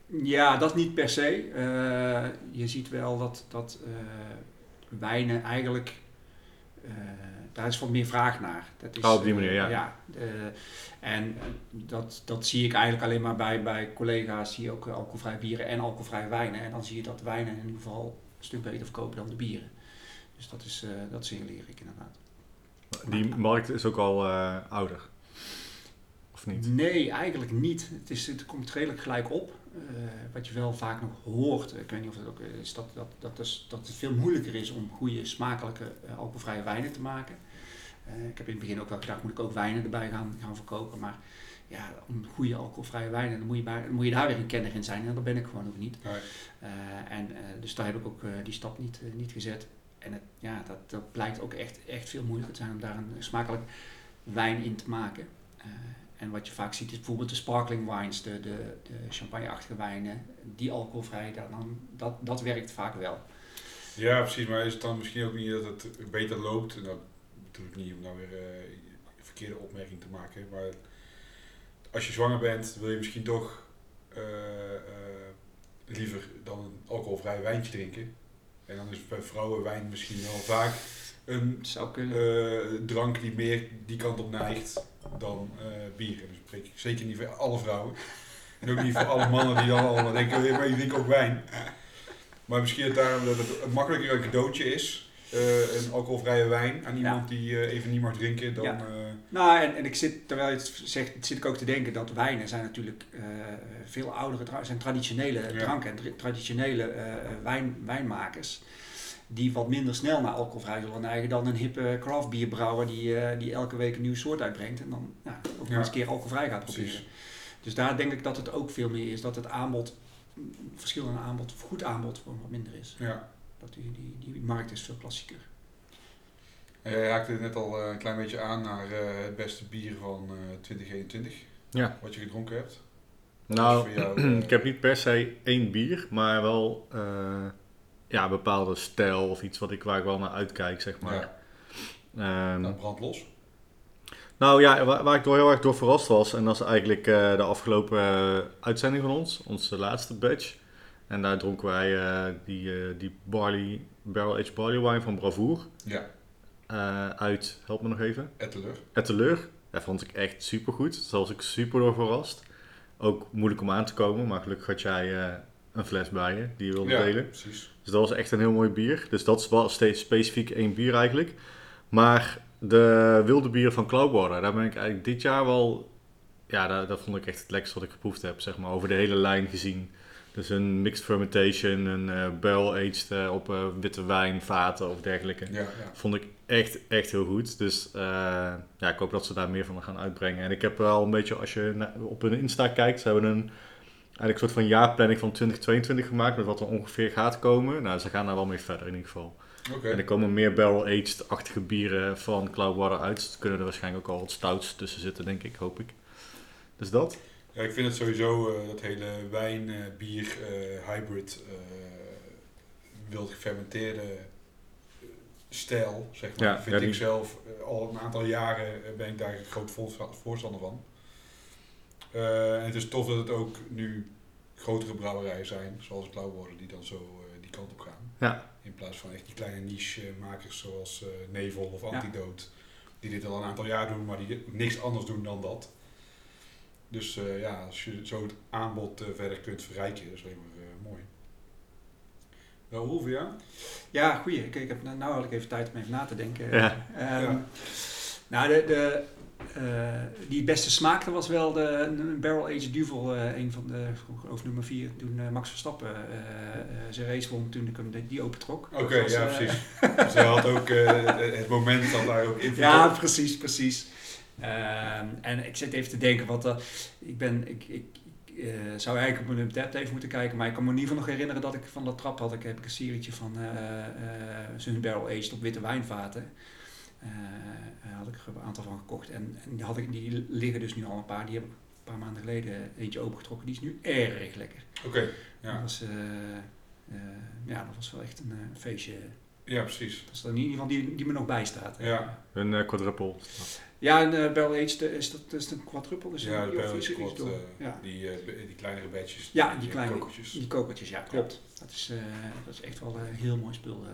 Ja, dat niet per se. Eh, je ziet wel dat, dat eh, wijnen eigenlijk, eh, daar is wat meer vraag naar. Dat is, Oh, op die eh, manier, ja. eh, en eh, dat, dat zie ik eigenlijk alleen maar bij, bij collega's die ook alcoholvrij bieren en alcoholvrij wijnen. En dan zie je dat wijnen in ieder geval een stuk beter verkopen dan de bieren. Dus dat is, dat signaleer ik inderdaad. Die markt is ook al ouder. Of niet? Nee, eigenlijk niet. Het, is, het komt redelijk gelijk op. Eh, wat je wel vaak nog hoort, ik weet niet of het ook is, dat, dat, dat, is, dat het veel moeilijker is om goede, smakelijke, eh, alcoholvrije wijnen te maken. Eh, ik heb in het begin ook wel gedacht, moet ik ook wijnen erbij gaan, gaan verkopen. Maar ja, om goede alcoholvrije wijnen, dan moet je, dan moet je daar weer een kenner in zijn. En dat ben ik gewoon ook niet. Nee. Eh, en, eh, dus daar heb ik ook eh, die stap niet, eh, niet gezet. En het, ja, dat, dat blijkt ook echt, echt veel moeilijker te zijn om daar een smakelijk wijn in te maken. En wat je vaak ziet is bijvoorbeeld de sparkling wines, de, de, de champagneachtige wijnen, die alcoholvrij, dat, dan, dat, dat werkt vaak wel. ja, precies. Maar is het dan misschien ook niet dat het beter loopt? En dat bedoel ik niet om nou weer eh, een verkeerde opmerking te maken. Maar als je zwanger bent, wil je misschien toch eh, eh, liever dan een alcoholvrij wijntje drinken. En dan is bij vrouwen wijn misschien wel vaak een zou eh, drank die meer die kant op neigt dan eh, bier. En dat spreek ik zeker niet voor alle vrouwen. En ook niet voor alle mannen die dan allemaal denken, "Hey, maar je drinkt ook wijn. Maar misschien het daarom dat het een makkelijker een cadeautje is. eh, een alcoholvrije wijn aan iemand die even niet mag drinken dan... Ja. Nou, en, en ik zit, terwijl je het zegt, zit ik ook te denken dat wijnen zijn natuurlijk eh, veel oudere, zijn traditionele Ja. dranken en tra- traditionele eh, wijn, wijnmakers. Die wat minder snel naar alcoholvrij zullen neigen dan een hippe craftbierbrouwer die, eh, die elke week een nieuw soort uitbrengt en dan ja, ook nog Ja. eens een keer alcoholvrij gaat Precies. proberen. Dus daar denk ik dat het ook veel meer is dat het aanbod, verschil in aanbod, of goed aanbod gewoon wat minder is. ja. Dat die, die, die markt is veel klassieker. Jij raakte net al eh, een klein beetje aan naar eh, het beste bier van eh 2021. Ja. Wat je gedronken hebt. Wat Nou, jou, [clears throat] eh, ik heb niet per se één bier, maar wel eh, ja, een bepaalde stijl of iets wat ik, waar ik wel naar uitkijk, zeg maar. Ja, nou, brand los. Nou ja, waar, waar ik door heel erg door verrast was, en dat is eigenlijk eh, de afgelopen eh, uitzending van ons, onze laatste batch. En daar dronken wij eh, die, eh, die barley, barrel aged barley wine van Bravoer Ja, eh, uit, help me nog even, Etteleur. Etteleur. Dat vond ik echt super goed. Daar was ik super door verrast. Ook moeilijk om aan te komen, maar gelukkig had jij eh, een fles bij je die je wilde Ja, delen. precies. Dus dat was echt een heel mooi bier. Dus dat is wel steeds specifiek één bier eigenlijk. Maar de wilde bieren van Cloudwater, daar ben ik eigenlijk dit jaar wel... Ja, dat, dat vond ik echt het lekkerste wat ik geproefd heb, zeg maar, over de hele lijn gezien. Dus een mixed fermentation, een eh barrel-aged eh, op eh, witte wijn, vaten of dergelijke. Ja, ja. Vond ik echt, echt heel goed. Dus ja, ik hoop dat ze daar meer van gaan uitbrengen. En ik heb wel een beetje, als je op hun Insta kijkt, ze hebben een, eigenlijk een soort van jaarplanning van 2022 gemaakt met wat er ongeveer gaat komen. Nou, ze gaan daar wel mee verder in ieder geval. En er komen meer barrel-aged-achtige bieren van Cloudwater uit. Dus er kunnen er waarschijnlijk ook al wat stouts tussen zitten, denk ik, hoop ik. Dus dat. Ja, ik vind het sowieso eh, dat hele wijn, eh, bier, eh, hybrid, wild gefermenteerde stijl, zeg maar, Ja, vind ja, ik zelf al een aantal jaren ben ik daar een groot voorsta- voorstander van. En het is tof dat het ook nu grotere brouwerijen zijn, zoals Cloudwater, die dan zo die kant op gaan. Ja. In plaats van echt die kleine niche-makers zoals Nevel of Ja. Antidote, die dit al een aantal jaar doen, maar die niks anders doen dan dat. Dus eh, ja, als je zo het aanbod eh, verder kunt verrijken, dat is alleen maar eh, mooi. Wel, voor jou? Ja, goeie. Ik, ik heb, nou had ik even tijd om even na te denken. Ja. Ehm, Ja. Nou, de, de, eh, die het beste smaakte was wel de een Barrel Aged Duvel, eh, een van de, over nummer 4, toen Max Verstappen eh, eh, zijn race won, toen ik hem de- die opentrok. Oké, ja, precies. dus hij had ook eh, het moment dat daar ook [laughs] invloed Ja, precies, precies. Ehm, en ik zit even te denken, wat eh, ik ben, ik, ik, eh, zou eigenlijk op mijn Untapped even moeten kijken, maar ik kan me in ieder geval nog herinneren dat ik van dat trap had, ik heb ik een serietje van eh eh Sun Barrel Aged op witte wijnvaten. Eh, eh, had ik er een aantal van gekocht en, en die, had ik, die liggen dus nu al een paar, die heb ik een paar maanden geleden eentje opengetrokken, die is nu erg lekker. Oké, Dat, ja. was, eh, eh, ja, dat was wel echt een feestje. ja, precies. Dat is dan in ieder geval die, die me nog bijstaat. Ja. Een quadruple. Ja, een uh, Barrel Aged eh, is dat is een quadruple. Dus Ja, de Barrel Quad, eh, ja. Die, eh, be- die kleinere badges. Ja, die kleine- kokertjes. Die kokertjes, ja, klopt. Dat is, eh, dat is echt wel een heel mooi spul. eh,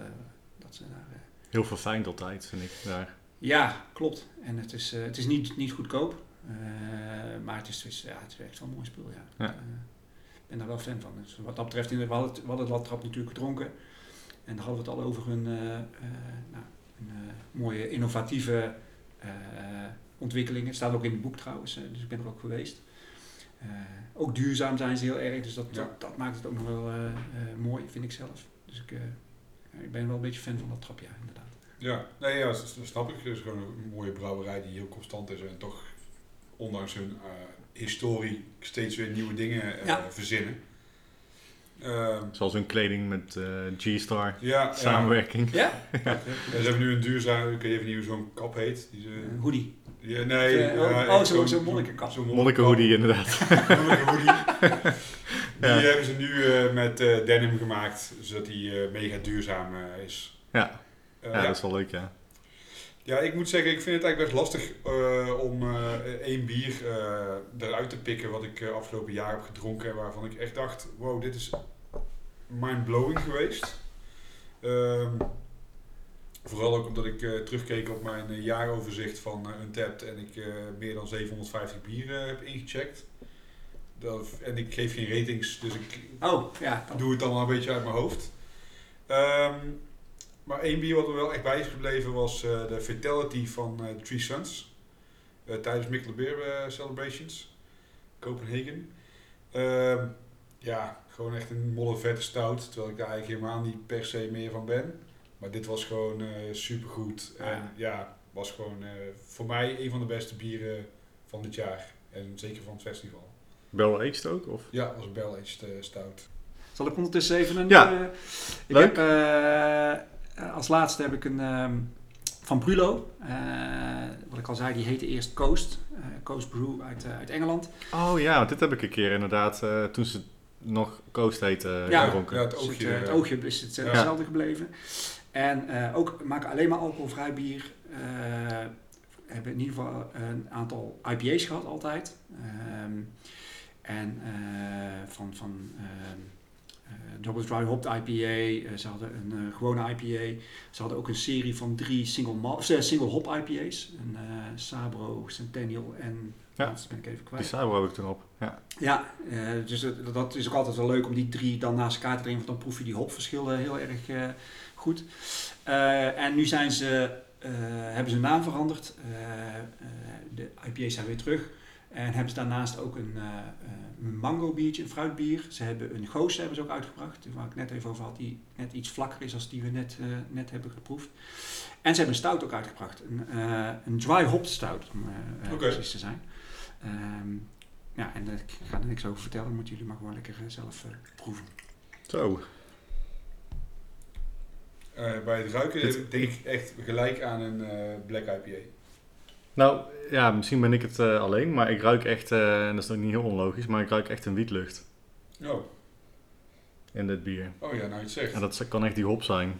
dat ze daar, eh. Heel verfijnd altijd, vind ik. Daar. Ja, klopt. En het is, eh, het is niet, niet goedkoop. eh, maar het is, het is- ja, het is echt wel een mooi spul, ja. Ja. Ik ben daar wel fan van. Dus wat dat betreft, we hadden het, we hadden het Lattrap natuurlijk gedronken. En daar hadden we het al over hun eh, eh, nou, een, eh, mooie innovatieve ontwikkelingen. staat ook in het boek trouwens, eh, dus ik ben er ook geweest. Eh, ook duurzaam zijn ze heel erg, dus dat, Ja. dat, dat maakt het ook nog wel eh, eh, mooi, vind ik zelf. Dus ik, eh, ik ben wel een beetje fan van dat trap, ja, inderdaad. Ja, nee, ja, dat snap ik. Het is gewoon een mooie brouwerij die heel constant is en toch, ondanks hun eh, historie, steeds weer nieuwe dingen eh, Ja. verzinnen. Ehm, Zoals hun kleding met eh, G-Star. ja, Samenwerking. [laughs] Ja? Ja, ze hebben nu een duurzaam, ik weet even niet hoe zo'n kap heet. Die ze, Een hoodie. ja, nee, Eh, ja, oh, echt zo'n- zo'n monnikenkap. zo'n Monniken hoodie inderdaad. [laughs] Monniken hoodie. [laughs] Die Ja. hebben ze nu eh, met eh, denim gemaakt, zodat die eh, mega duurzaam is. Ja. Eh, Ja, ja. dat is wel leuk, ja. Ja, ik moet zeggen, ik vind het eigenlijk best lastig eh, om eh, één bier eh, eruit te pikken wat ik afgelopen jaar heb gedronken. En waarvan ik echt dacht, wow, dit is mind-blowing geweest. Ehm, vooral ook omdat ik terugkeek op mijn jaaroverzicht van Untapped en ik meer dan 750 bieren heb ingecheckt. Dat, en ik geef geen ratings, dus ik Oh, ja. doe het dan wel een beetje uit mijn hoofd. Ehm, maar één bier wat er wel echt bij is gebleven was eh, de Fatality van eh Three Sons. Eh, tijdens Mikkeler Beer eh, Celebrations. Copenhagen. Ehm, ja, gewoon echt een molle vette stout. Terwijl ik daar eigenlijk helemaal niet per se meer van ben. Maar dit was gewoon eh supergoed. En Ja. ja, was gewoon eh, voor mij een van de beste bieren van dit jaar. En zeker van het festival. Barrel aged ook? Of? Ja, was een barrel-aged eh, stout. Zal ik ondertussen even een... Ja. ik Leuk. Heb, als laatste heb ik een ehm, van Brulo. Eh, wat ik al zei, die heette eerst Coast. Eh, Coast Brew uit, eh, uit Engeland. Oh ja, want dit heb ik een keer inderdaad, eh, toen ze nog Coast heette, Ja. gedronken. Ja, het Dus oogje. het, eh, het eh, oogje is het, eh, Ja. hetzelfde gebleven. En eh, ook maken alleen maar alcoholvrij bier. Eh, hebben in ieder geval een aantal IPA's gehad altijd. Ehm, en eh, van, van ehm, eh, Double Dry Hopped IPA. eh, ze hadden een eh, gewone IPA. Ze hadden ook een serie van drie single, mal- eh, single hop IPA's. Een eh, Sabro, Centennial en... Ja. laatste ben ik even kwijt. Die Sabro heb ik toen op. Ja. Ja, eh, dus dat, dat is ook altijd wel leuk om die drie dan naast elkaar te drinken, want dan proef je die hopverschillen heel erg eh, goed. Eh, en nu zijn ze, eh, hebben ze hun naam veranderd. Eh, eh, de IPA's zijn weer terug. En hebben ze daarnaast ook een, eh, eh, een mango biertje, een fruitbier. Ze hebben een goos hebben ze ook uitgebracht, waar ik net even over had, die net iets vlakker is als die we net, eh, net hebben geproefd. En ze hebben een stout ook uitgebracht, een, eh, een dry hopped stout, om eh, precies te zijn. Ehm, ja, en ik ga er niks over vertellen, moeten jullie maar gewoon lekker zelf proeven. Zo. Bij het ruiken Dit- denk ik echt gelijk aan een Black IPA. Nou, ja, misschien ben ik het eh, alleen, maar ik ruik echt, eh, en dat is ook niet heel onlogisch, maar ik ruik echt een wietlucht Oh, in dit bier. oh ja, nou je het zegt. En dat kan echt die hop zijn.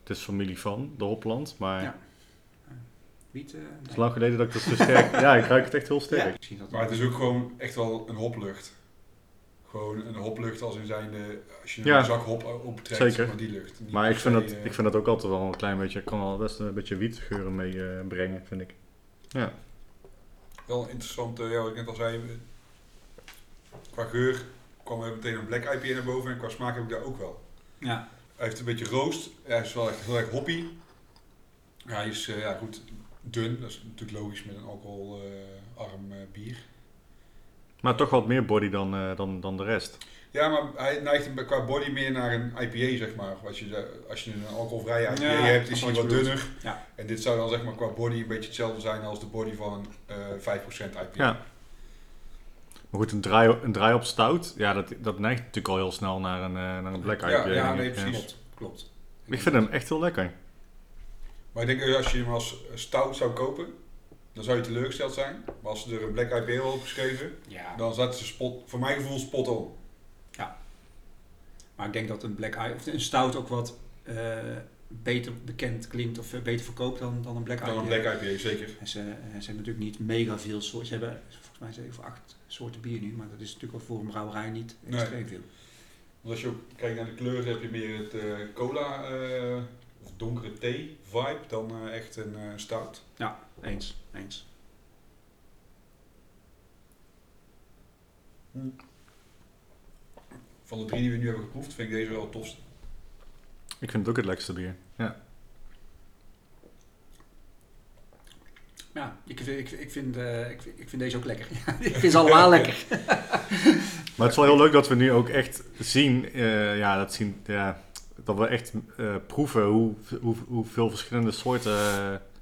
Het is familie van, de hopland, maar Ja. Wiet, eh, het is lang geleden dat ik dat zo sterk... [laughs] ja, ik ruik het echt heel sterk. Ja, Maar het is ook gewoon echt wel een hoplucht. Gewoon een hoplucht als in zijn de, als je Ja. een zak hop optrekt, Zeker. maar die lucht. Niet Maar ik vind, dat, eh, ik vind dat ook altijd wel een klein beetje, kan wel best een beetje wietgeuren meebrengen, brengen, vind ik. Ja, Wel interessant, eh, ja, wat ik net al zei. eh, Qua geur kwam er meteen een black IPA naar boven en qua smaak heb ik daar ook wel. Ja. Hij heeft een beetje roost. Hij is wel echt heel erg hoppy. Ja, hij is eh, ja, goed dun. Dat is natuurlijk logisch met een alcoholarm eh bier. Maar toch wat meer body dan, eh, dan, dan de rest. Ja, maar hij neigt qua body meer naar een IPA, zeg maar. Als je, als je een alcoholvrije IPA Ja, hebt, is hij wat dunner. Ja. En dit zou dan zeg maar qua body een beetje hetzelfde zijn als de body van een eh 5% IPA. Ja. Maar goed, een draai, een draai op stout, ja, dat, dat neigt natuurlijk al heel snel naar een, eh, naar een black Ja, IPA. ja, denk nee, precies. Klopt, klopt. Ik vind hem echt heel lekker. Maar ik denk dat als je hem als stout zou kopen, dan zou je teleurgesteld zijn. Maar als ze er een black IPA op geschreven, Ja, dan zat ze spot, voor mijn gevoel spot on. maar ik denk dat een black eye of een stout ook wat eh, beter bekend klinkt of eh, beter verkoopt dan, dan een black eye. Dan een black IPA, zeker. En ze, en ze hebben natuurlijk niet mega veel soorten. Ze hebben volgens mij zeven of acht soorten bier nu, maar dat is natuurlijk ook voor een brouwerij niet Nee. extreem veel. Want als je ook kijkt naar de kleur, heb je meer het eh, cola eh, of donkere thee vibe dan eh, echt een eh, stout. Ja, eens, eens. Van de drie die we nu hebben geproefd, vind ik deze wel het tofste. Ik vind het ook het lekkerste bier. Ja. Ja, ik vind, ik, ik, vind, eh, ik, ik vind deze ook lekker. [laughs] ik vind ze allemaal lekker. [laughs] Maar het is wel heel leuk dat we nu ook echt zien, eh, ja, dat zien, ja, dat we echt eh, proeven hoe, hoe, hoeveel verschillende soorten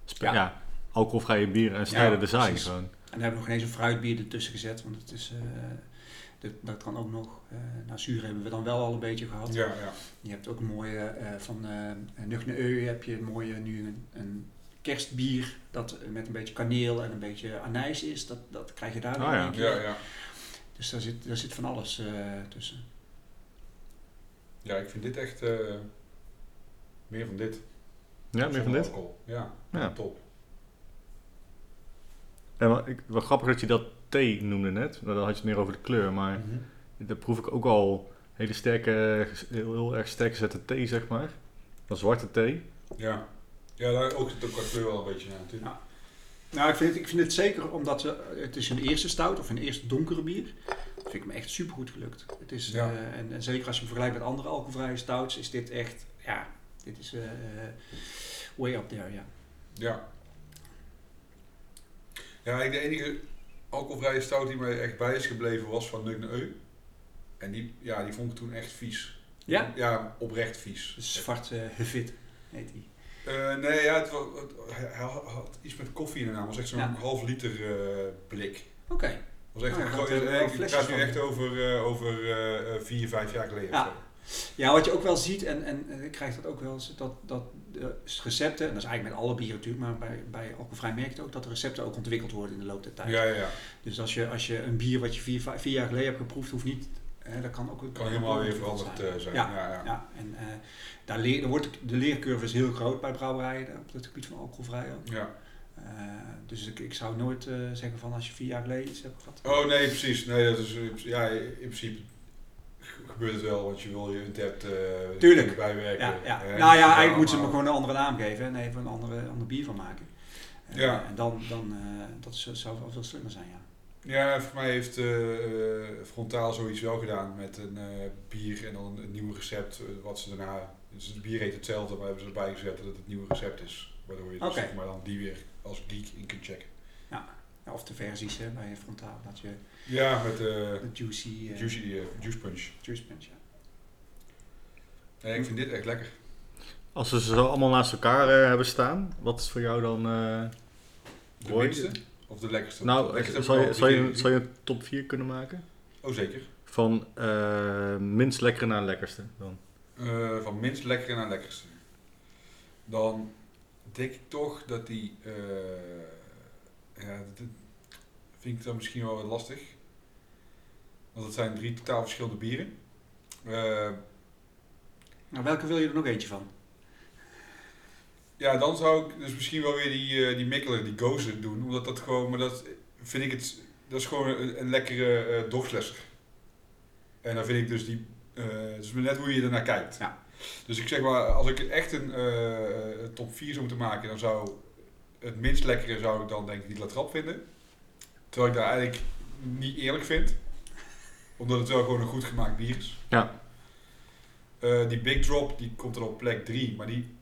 Ja. ja. Alcoholvrije bieren en er zijn. precies. Gewoon. En dan hebben we nog ineens een fruitbier ertussen gezet, want het is, eh, dat, dat kan ook nog. eh nou, zuur hebben we dan wel al een beetje gehad. Ja, ja. Je hebt ook een mooie, eh, van eh Nugne Eu heb je een mooie, nu een, een kerstbier dat met een beetje kaneel en een beetje anijs is. Dat, dat krijg je daar Ah, in ja. keer. Ja, ja. Dus daar zit, daar zit van alles eh, tussen. ja, ik vind dit echt eh, meer van dit. Ja, meer van dit? alcohol. Ja, Ja. top. En wat, ik, wat grappig dat je dat thee noemde net, dan had je het meer over de kleur, maar Mhm. daar proef ik ook al hele sterke, heel, heel erg sterk gezette thee, zeg maar. Een zwarte thee. Ja. Ja, daar ook zit ook qua kleur wel een beetje naar natuurlijk. Nou, ik vind, het, ik vind het zeker omdat we, het is een eerste stout of een eerste donkere bier. Dat vind ik me echt super goed gelukt. Het is, Ja. eh, en, en zeker als je hem vergelijkt met andere alcoholvrije stouts, is dit echt, ja, dit is eh, eh, way up there, ja. Ja. Ja, ik- de enige alcoholvrije stout die mij echt bij is gebleven was van Eu. En die, ja, die vond ik toen echt vies. Ja? Ja, oprecht vies. Zwart eh Hevit heet die. Eh, nee, ja, het, wa- het- hij had iets met koffie in de naam. Het was echt zo'n Ja. half liter eh, blik. Oké. Het was echt Oh, een we wel Ik praat nu echt over, eh, over eh, eh, vier, vijf jaar geleden. Ja. Ja, wat je ook wel ziet, en, en, en ik krijg dat ook wel eens, dat, dat de recepten, en dat is eigenlijk met alle bieren natuurlijk, maar bij, bij alcoholvrij merk je ook, dat de recepten ook ontwikkeld worden in de loop der tijd. Ja, ja, ja. Dus als je, als je een bier wat je vier, vier jaar geleden hebt geproefd, hoeft niet, hè, dat kan ook... Kan helemaal weer veranderd zijn. eh, zijn. Ja. Ja, ja. Ja, en eh, daar leer, daar wordt, de leercurve is heel groot bij brouwerijen op het gebied van alcoholvrij ook. Ja. Eh, dus ik, ik zou nooit eh, zeggen van als je vier jaar geleden iets hebt gehad. Oh nee, precies. Nee, dat is, eh, ja, in principe gebeurt het wel, want je wil je untapped eh Tuurlijk. bijwerken. Ja, ja. Eh, nou ja, eigenlijk moeten ze allemaal- gewoon een andere naam geven en even een andere, ander bier van maken. Eh, Ja. En dan, dan dat zou zou wel veel slimmer zijn, ja. Ja, voor mij heeft Frontaal zoiets wel gedaan met een bier en dan een nieuw recept. wat ze daarna. Dus het bier heet hetzelfde, maar hebben ze erbij gezet dat het het nieuwe recept is. Waardoor je dus, zeg maar dan die weer als geek in kunt checken. Ja, Of de versies hè, bij Frontaal, dat je Ja, met eh de juicy, eh, juicy eh, juice punch. juice punch, ja. Nee, ik vind dit echt lekker. Als we ze zo allemaal naast elkaar hebben staan, wat is voor jou dan... eh, De minste of de lekkerste? nou, De lekkerste zal heb je, al je, een zal je een top 4 kunnen maken? Oh, zeker. Van minst lekkere naar lekkerste dan. Eh, van minst lekkere naar lekkerste. Dan denk ik toch dat die. Ja, dat, vind ik dan misschien wel wat lastig. Want het zijn drie totaal verschillende bieren. Nou, welke wil je er nog eentje van? ja, dan zou ik dus misschien wel weer die, eh die Mikkeler, die Gozer doen. Omdat dat gewoon, maar dat vind ik het, dat is gewoon een, een lekkere dorslesser. En dan vind ik dus die, eh, het is maar net hoe je ernaar kijkt. Ja. Dus ik zeg maar, als ik echt een top 4 zou moeten maken, dan zou het minst lekkere zou ik dan denk ik die Latrap vinden. Terwijl ik dat eigenlijk niet eerlijk vind. Omdat het wel gewoon een goed gemaakt bier is. Ja. Eh, die Big Drop, die komt er op plek 3, maar die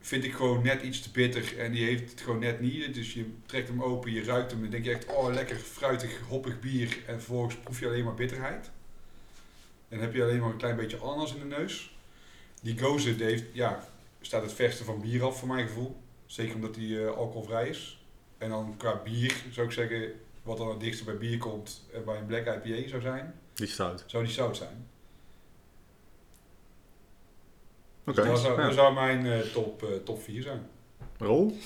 vind ik gewoon net iets te bitter en die heeft het gewoon net niet. Dus je trekt hem open, je ruikt hem en denk je echt, oh lekker fruitig, hoppig bier en vervolgens proef je alleen maar bitterheid. En heb je alleen maar een klein beetje ananas in de neus. Die Gozer, heeft, ja, staat het verste van bier af voor mijn gevoel. Zeker omdat die eh, alcoholvrij is. En dan qua bier zou ik zeggen, wat dan het dichtste bij bier komt en bij een Black IPA zou zijn, Die stout. zou die zout zijn. Oké. Dus dat, ja. dat zou mijn eh, top, eh, top 4 zijn. Rol?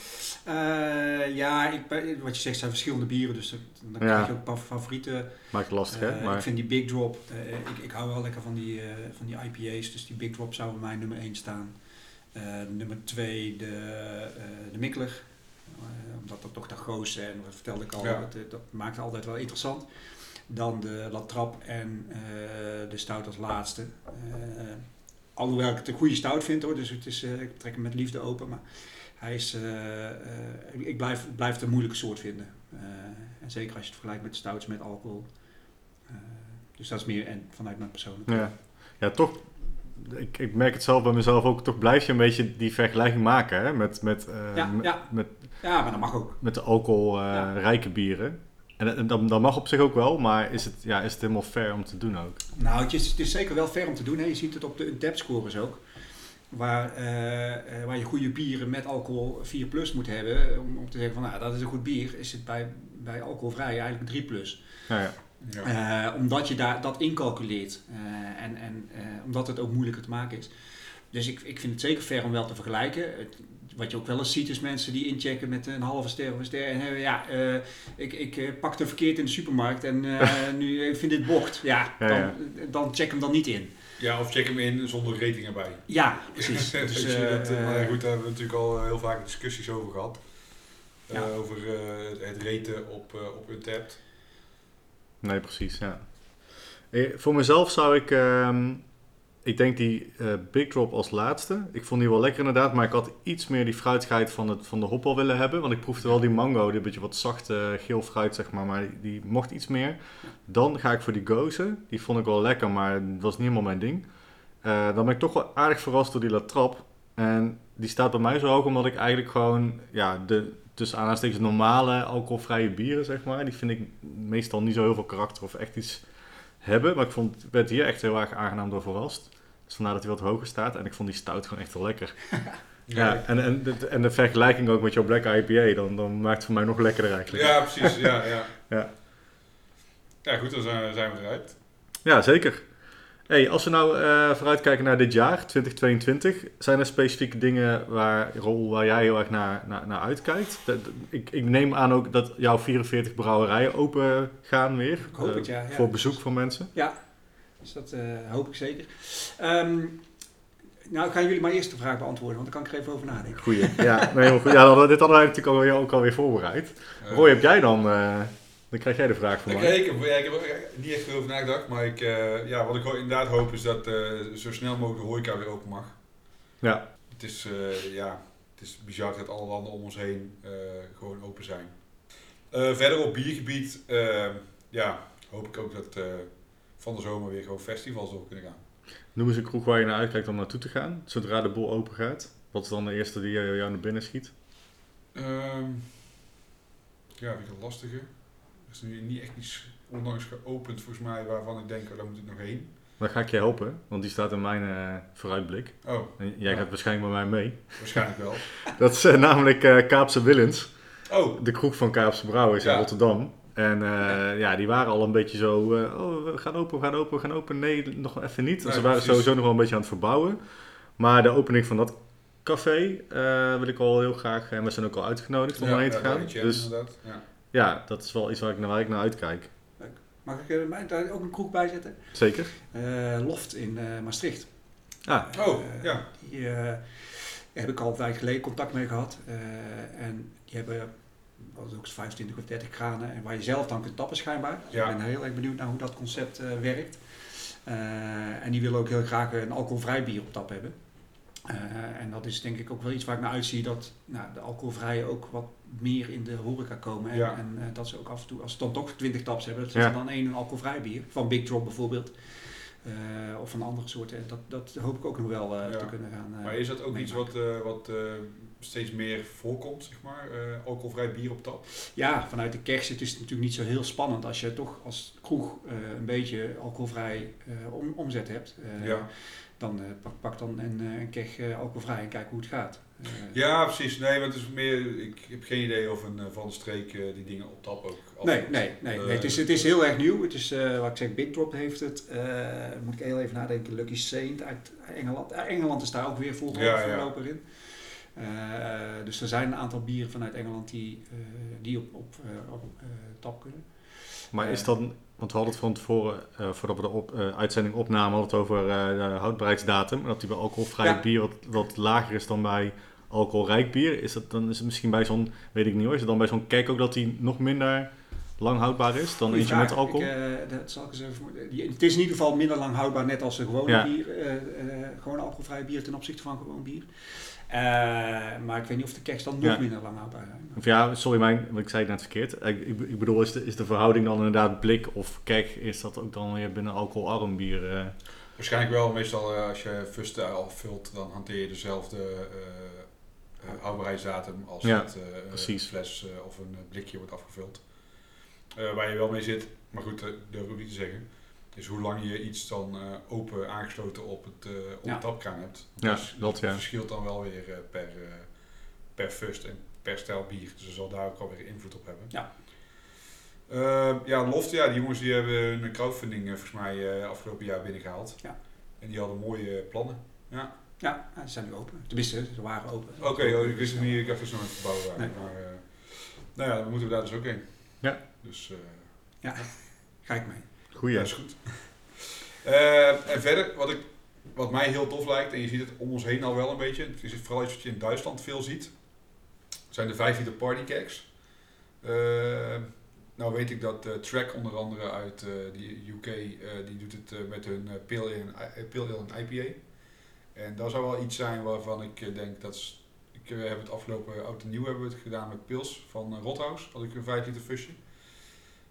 Eh, ja, ik, wat je zegt zijn verschillende bieren, dus dat- dan Ja. krijg je ook een paar favorieten. Maakt het lastig, hè? Eh, Maar Ik vind die Big Drop, eh, ik, ik hou wel lekker van die, eh, van die IPA's, dus die Big Drop zou bij mij nummer 1 staan. Eh, nummer 2 de, eh de Mikkeler, Eh, omdat dat toch de grootste, en dat vertelde ik al, Ja. dat, dat maakt altijd wel interessant. Dan de Latrap en de Stout als laatste. Alhoewel ik het een goede stout vind hoor, dus het is, ik trek hem met liefde open, maar hij is, ik blijf, blijf het een moeilijke soort vinden. En zeker als je het vergelijkt met stouts met alcohol. Dus dat is meer en vanuit mijn persoonlijke. ja. ja, toch... Ik, ik merk het zelf bij mezelf ook. Toch blijf je een beetje die vergelijking maken, hè? Met, met, eh, Ja, met, ja. met, Ja, maar dat mag ook. met de alcoholrijke bieren. En, en dat, dat mag op zich ook wel, maar is het, ja, is het helemaal fair om te doen ook? Nou, het is, het is zeker wel ver om te doen. Hè. Je ziet het op de Untapped scores ook. Waar, eh, eh, waar je goede bieren met alcohol 4 plus moet hebben. Om, om te zeggen van nou, dat is een goed bier. Is het bij, bij alcoholvrij eigenlijk een 3 plus. Ja, ja. Ja. Eh, omdat je daar, dat incalculeert. Eh, en en eh, omdat het ook moeilijker te maken is. Dus ik, ik vind het zeker fair om wel te vergelijken. Het- wat je ook wel eens ziet is mensen die inchecken met een halve ster of een ster. En hebben, ja, eh, ik, ik pakte verkeerd in de supermarkt en eh, [laughs] nu ik vind dit bocht. Ja, dan, ja. dan check hem dan niet in. ja, of check hem in zonder rating erbij. Ja, [laughs] precies. dus, Dus, je dat, maar goed, daar hebben we natuurlijk al heel vaak discussies over gehad. Eh, Ja. over eh, het- raten op, op Untapped. Nee, precies, ja. Eh, voor mezelf zou ik, ehm, ik denk die eh, Big Drop als laatste. Ik vond die wel lekker inderdaad, maar ik had iets meer die fruitigheid van, het, van de hop wel willen hebben. Want ik proefde wel die mango, die beetje wat zachte geel fruit zeg maar, maar die, die mocht iets meer. Dan ga ik voor die gozen. Die vond ik wel lekker, maar het was niet helemaal mijn ding. Eh, dan ben ik toch wel aardig verrast door die Latrap. En die staat bij mij zo hoog omdat ik eigenlijk gewoon, ja, de tussen aanhalingstekens normale alcoholvrije bieren, zeg maar, die vind ik meestal niet zo heel veel karakter of echt iets hebben. Maar ik vond, werd hier echt heel erg aangenaam door verrast. Dus vandaar dat hij wat hoger staat. En ik vond die stout gewoon echt wel lekker. [laughs] Ja, en, en, de, en de vergelijking ook met jouw Black IPA, dan, dan maakt het voor mij nog lekkerder eigenlijk. ja, precies. Ja, ja. Ja. ja, goed, dan zijn, zijn we eruit. Ja, zeker. Hey, als we nou eh vooruitkijken naar dit jaar, 2022, zijn er specifieke dingen waar, Rol, waar jij heel erg naar, naar, naar uitkijkt? Dat- ik, ik neem aan ook dat jouw 44 brouwerijen open gaan weer. Ik hoop eh, het, ja, ja. Voor bezoek van mensen. Ja, dus dat eh, hoop ik zeker. Ehm, nou, gaan jullie maar eerst de vraag beantwoorden, want dan kan ik er even over nadenken. Goeie. Ja, nee, goed. ja dan- dit hadden wij natuurlijk alweer, ook alweer voorbereid. Roy, heb jij dan, dan krijg jij de vraag van mij. ik, heb, ja, ik heb er niet echt veel over nagedacht, maar ik, eh, ja, wat ik inderdaad hoop is dat eh, zo snel mogelijk de horeca weer open mag. Ja, Het is, eh, ja, het is bizar dat alle landen om ons heen gewoon open zijn. Verder op biergebied, ja, hoop ik ook dat van de zomer weer gewoon festivals door kunnen gaan. noem eens een kroeg waar je naar uitkijkt om naartoe te gaan, zodra de boel open gaat. Wat is dan de eerste die jou naar binnen schiet? Ehm, ja, vind ik een lastige. Er is nu niet echt iets onlangs geopend volgens mij waarvan ik denk, oh, daar moet ik nog heen. Dan ga ik je helpen, want die staat in mijn eh, vooruitblik. Oh, En jij Ja. gaat waarschijnlijk met mij mee. waarschijnlijk wel. [laughs] Dat is eh, namelijk eh, Kaapse Willens, Oh, de kroeg van Kaapse Brouwers in Ja. Rotterdam. En eh, ja. die waren al een beetje zo, oh, we gaan open, we gaan open, we gaan open. Nee, nog even niet. Nee, Ze waren precies. sowieso nog wel een beetje aan het verbouwen. Maar de opening van dat café wil ik al heel graag, en we zijn ook al uitgenodigd om ja, erheen te ja, gaan. Dus inderdaad. Ja. Ja, dat is wel iets waar ik, naar- waar ik naar uitkijk. Mag ik eh, mij daar ook een kroeg bij zetten? Zeker. Eh, Loft in eh, Maastricht. Ah, Oh, ja. Die eh, daar heb ik al een tijd geleden contact mee gehad. Eh, en die hebben wat ook 25 of 30 kranen en waar je zelf dan kunt tappen schijnbaar. Dus Ja. Ik ben heel erg benieuwd naar hoe dat concept eh, werkt. Eh, en die willen ook heel graag een alcoholvrij bier op tap hebben. Eh, en dat is denk ik ook wel iets waar ik naar uitzie dat nou, de alcoholvrije ook wat meer in de horeca komen. En, Ja. en eh, dat ze ook af en toe, als ze dan toch 20 taps hebben, dat ze Ja. dan één alcoholvrij bier. Van Big Drop bijvoorbeeld. Eh, of van andere soorten. Dat, dat hoop ik ook nog wel eh, Ja. te kunnen gaan. Maar is dat ook iets wat, wat steeds meer voorkomt, zeg maar? alcoholvrij bier op tap? Ja, vanuit de kerst is het natuurlijk niet zo heel spannend als je toch als kroeg een beetje alcoholvrij om, omzet hebt. Ja. Dan pak, pak dan een, een keg alcoholvrij en kijk hoe het gaat. Eh, Ja, precies. Nee, want het is meer, ik heb geen idee of een eh, Van de Streek eh, die dingen op tap ook Nee, nee, nee, Eh, nee. Het, is, het is heel erg nieuw. Het is, eh, wat ik zeg, Big Drop heeft het. Eh, moet ik heel even nadenken. Lucky Saint uit Engeland. Eh, Engeland is daar ook weer voor Ja, ja. in. Eh, dus er zijn een aantal bieren vanuit Engeland die, eh, die op, op, eh, op eh, tap kunnen. Maar Eh. is dan, want we hadden het van tevoren, eh, voordat we de op, eh, uitzending opnamen, hadden het over eh, de houdbaarheidsdatum. Dat die bij alcoholvrij Ja. bier wat, wat lager is dan bij alcoholrijk bier. Is dat dan is het misschien bij zo'n, weet ik niet hoor, is het dan bij zo'n kek ook dat die nog minder lang houdbaar is dan eentje met alcohol? Ik, eh, dat zal ik eens even, het is in ieder geval minder lang houdbaar, net als een gewone Ja. bier. eh, eh, gewoon alcoholvrij bier ten opzichte van gewoon bier. Eh, maar ik weet niet of de keks dan nog Ja. minder lang houdbaar zijn. Of ja, sorry, mijn, want ik zei het net verkeerd. Ik, ik, ik bedoel, is de, is de verhouding dan inderdaad blik of kek, is dat ook dan weer binnen alcoholarm bier? Waarschijnlijk wel. Meestal als je fusten afvult, dan hanteer je dezelfde eh, eh, houdbaarheidsdatum als Ja, het eh, een fles eh, of een eh, blikje wordt afgevuld. Eh, waar je wel mee zit, maar goed, dat durf ik ook niet te zeggen, is hoe lang je iets dan eh, open aangesloten op, het, eh op Ja. tapkraan hebt. Ja, Dus dat ja. verschilt dan wel weer eh, per, eh, per fust en per stijl bier. Dus er zal daar ook alweer invloed op hebben. Ja. Eh, ja, Loft, ja, die jongens die hebben een crowdfunding eh, volgens mij eh, afgelopen jaar binnengehaald. Ja. En die hadden mooie plannen. Ja. Ja, ze zijn nu open. Tenminste, ze waren open. Oké, oh, ik wist het niet, ik dacht dat ze nog aan het verbouwen waren. Nee. Maar, eh, nou ja, dan moeten we daar dus ook heen. Ja. Dus eh, Ga ik mee. Goeie. ja, is goed. Eh, en verder, wat, ik, wat mij heel tof lijkt, en je ziet het om ons heen al wel een beetje, het is vooral iets wat je in Duitsland veel ziet, zijn de 5 liter party cakes. Eh, nou weet ik dat eh, Track onder andere uit eh die UK, eh, die doet het met hun Pale Ale en I- Pale Ale en IPA. En dat zou wel iets zijn waarvan ik eh, denk dat... is- Ik eh, heb het afgelopen oud en nieuw hebben we het gedaan met Pils van uh, Rothaus. Had ik een 5 liter fusje.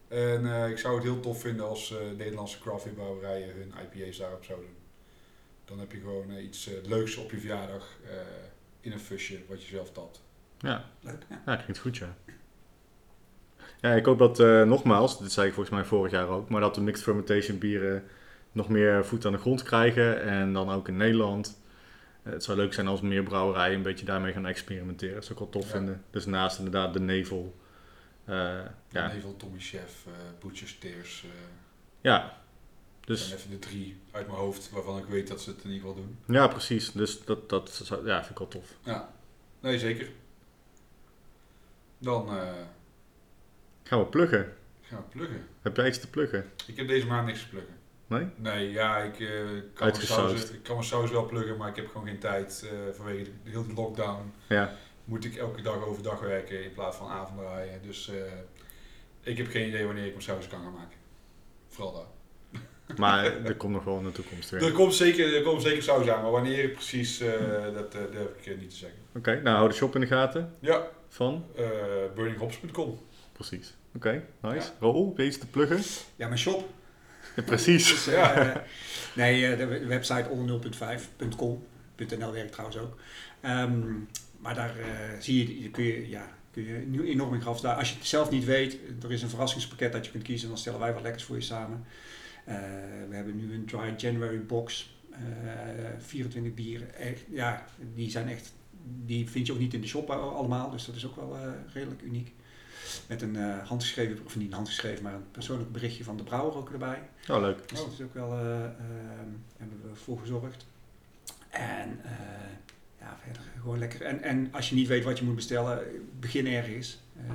En eh, ik zou het heel tof vinden als eh, Nederlandse craftbeerbrouwerijen hun IPA's daarop zouden doen. Dan heb je gewoon eh, iets eh, leuks op je verjaardag eh, in een fusje wat je zelf tapt. Ja, Leuk. Ja. ja, klinkt goed ja. Ja, ik hoop dat eh, nogmaals, dit zei ik volgens mij vorig jaar ook, maar dat de mixed fermentation bieren nog meer voet aan de grond krijgen en dan ook in Nederland. Eh, het zou leuk zijn als meer brouwerijen een beetje daarmee gaan experimenteren. Dat zou ik wel tof Ja. vinden. Dus naast inderdaad de nevel. eh, Ja. ja, Nevel, Tommy Chef, eh Butcher's Tears. ja, dus zijn even de drie uit mijn hoofd waarvan ik weet dat ze het in ieder geval doen. ja, precies. Dus dat, dat zou- ja, vind ik wel tof. Ja, nee zeker. Dan Gaan we pluggen? gaan we pluggen. Heb jij iets te pluggen? Ik heb deze maand niks te pluggen. Nee? Nee, ja, ik, eh, kan, mijn saus, ik kan mijn saus wel pluggen, maar ik heb gewoon geen tijd. eh, vanwege de hele lockdown Ja, moet ik elke dag overdag werken in plaats van avond draaien. Dus eh, ik heb geen idee wanneer ik mijn saus kan gaan maken. Vooral daar. [laughs] maar er komt nog wel in de toekomst weer. Er komt zeker, er komt zeker saus aan, maar wanneer precies, [laughs] dat durf ik niet te zeggen. Oké, nou hou de shop in de gaten Ja, van. eh burninghops.com. Precies. Oké, nice. Ja. Je iets te pluggen? ja, mijn shop. Ja, precies. Dus, eh, nee, eh, de we- website onder0.5.com. .nl werkt trouwens ook. Ehm, maar daar eh, zie je, kun je, ja, kun je nu enorm in graf. Daar, als je het zelf niet weet, er is een verrassingspakket dat je kunt kiezen. Dan stellen wij wat lekkers voor je samen. We hebben nu een Dry January box. eh 24 bieren. Ja, die zijn echt... Die vind je ook niet in de shop al- allemaal. Dus dat is ook wel redelijk uniek. Met een eh, handgeschreven, of niet een handgeschreven, maar een persoonlijk berichtje van de brouwer ook erbij. Oh, leuk. Dus dat is ook wel, eh, ehm, hebben we voor gezorgd. En eh, ja, verder gewoon lekker. En, en als je niet weet wat je moet bestellen, begin ergens. Eh,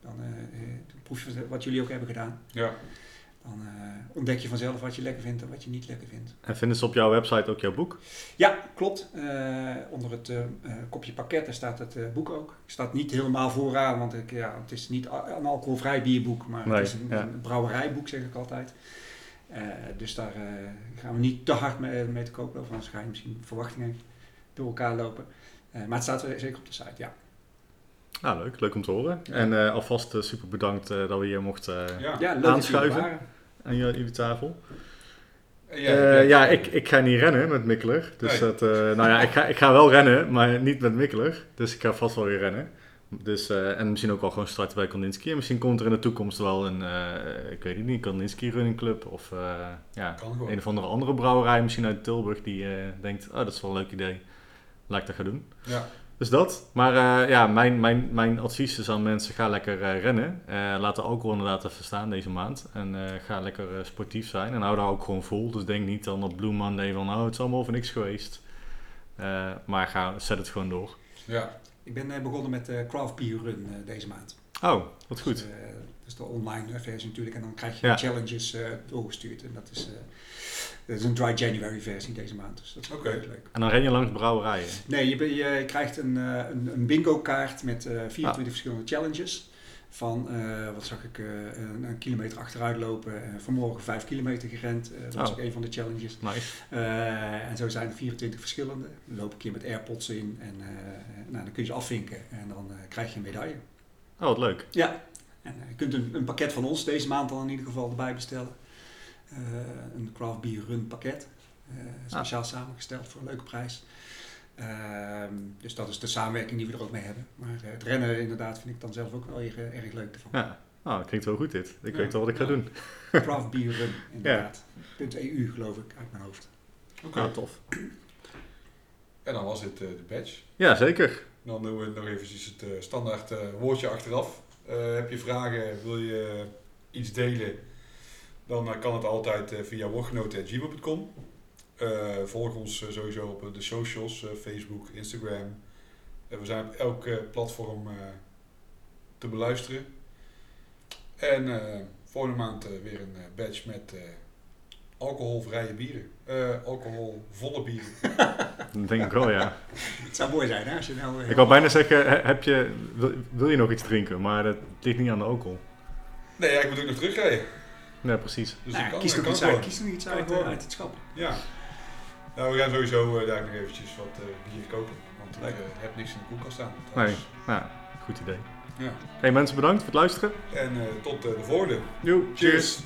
dan eh, eh, dan proef je wat jullie ook hebben gedaan. Ja, Dan eh, ontdek je vanzelf wat je lekker vindt en wat je niet lekker vindt. En vinden ze op jouw website ook jouw boek? Ja, klopt. Eh, onder het eh, kopje pakketten staat het boek ook. staat niet helemaal vooraan, want ik, ja, het is niet een alcoholvrij bierboek, maar Nee, het is een, ja. een brouwerijboek, zeg ik altijd. Dus daar gaan we niet te hard mee, mee te koop lopen, anders ga je misschien verwachtingen door elkaar lopen. Maar het staat er zeker op de site, ja. Nou, leuk. Leuk om te horen. En eh, alvast eh, super bedankt eh, dat we hier mochten eh, Ja. Ja, Aanschuiven. aan jullie jullie tafel. Eh, jij- ja, ik, ik ga niet rennen met Mikkeler. Dus Nee. dat, eh, nou ja, ik ga, ik ga wel rennen, maar niet met Mikkeler. Dus ik ga vast wel weer rennen. Dus, eh, en misschien ook wel gewoon starten bij Kandinsky. En misschien komt er in de toekomst wel een, eh, ik weet het niet, Kandinsky Running Club. Of eh, ja, een of andere andere brouwerij, misschien uit Tilburg, die eh, denkt, oh dat is wel een leuk idee. Laat ik dat gaan doen. Ja. Dus dat. Maar eh, ja, mijn, mijn, mijn advies is aan mensen, ga lekker eh, rennen. Eh, laat de alcohol inderdaad even staan deze maand. En ga lekker sportief zijn. En hou daar ook gewoon vol. Dus denk niet dan op Blue Monday van, oh het is allemaal voor niks geweest. Maar ga, zet het gewoon door. ja. Ik ben begonnen met de Craft Beer Run deze maand. Oh, wat goed. Dus, dat is de online versie natuurlijk. En dan krijg je Ja. challenges doorgestuurd. En dat is, eh, dat is een Dry January versie deze maand. Dus dat is heel leuk. En dan ren je langs brouwerijen. Nee, je, je krijgt een, eh, een, een bingo kaart met eh 24 Ah. verschillende challenges. Van, eh, wat zag ik, eh, een, een kilometer achteruit lopen. Eh, vanmorgen 5 kilometer gerend. Eh, dat was Oh. ook een van de challenges. Nice. Eh, en zo zijn er 24 verschillende. Dan loop ik een keer met AirPods in. En eh, nou, dan kun je ze afvinken. En dan eh, krijg je een medaille. Oh, wat leuk. Ja. En eh, je kunt een, een pakket van ons deze maand dan in ieder geval erbij bestellen. Eh, een craft beer run pakket. Eh, speciaal samengesteld voor een leuke prijs. Ehm, dus dat is de samenwerking die we er ook mee hebben. Maar eh, het rennen inderdaad vind ik dan zelf ook wel erg, erg leuk ervan. Ja. Oh, dat klinkt wel goed dit. Ik Ja. weet wel wat ik ga Ja. doen. Craft beer run [laughs] inderdaad. .eu geloof ik uit mijn hoofd. Oké. Ah, tof. En dan was dit eh, de badge. Ja, zeker. Dan doen we nog eventjes het standaard eh, woordje achteraf. Eh, heb je vragen, wil je iets delen, dan eh, kan het altijd eh, via woordgenoten.gmail.com. Eh volg ons sowieso op de socials, eh, Facebook, Instagram. We zijn op elk eh, platform eh, te beluisteren. En eh, volgende maand weer een badge met eh, alcoholvrije bieren. Eh, alcoholvolle bieren. [laughs] Dat denk ik wel, ja. Het zou mooi zijn hè, als je nou... Ik wou bijna zeggen, he- heb je, wil, wil je nog iets drinken? Maar dat ligt niet aan de alcohol. Nee, ja, ik moet ook nog terugrijden. Ja, precies. Dus nou, ik kan, kies er iets uit, kies er iets uit, het schap. Ja. Nou, we gaan sowieso eh, daar nog eventjes wat eh, bier kopen. Want ik eh, heb niks in de koelkast staan. Nee, nou, goed idee. Ja. Hey mensen, bedankt voor het luisteren. En eh, tot eh, de volgende. Doei. Cheers.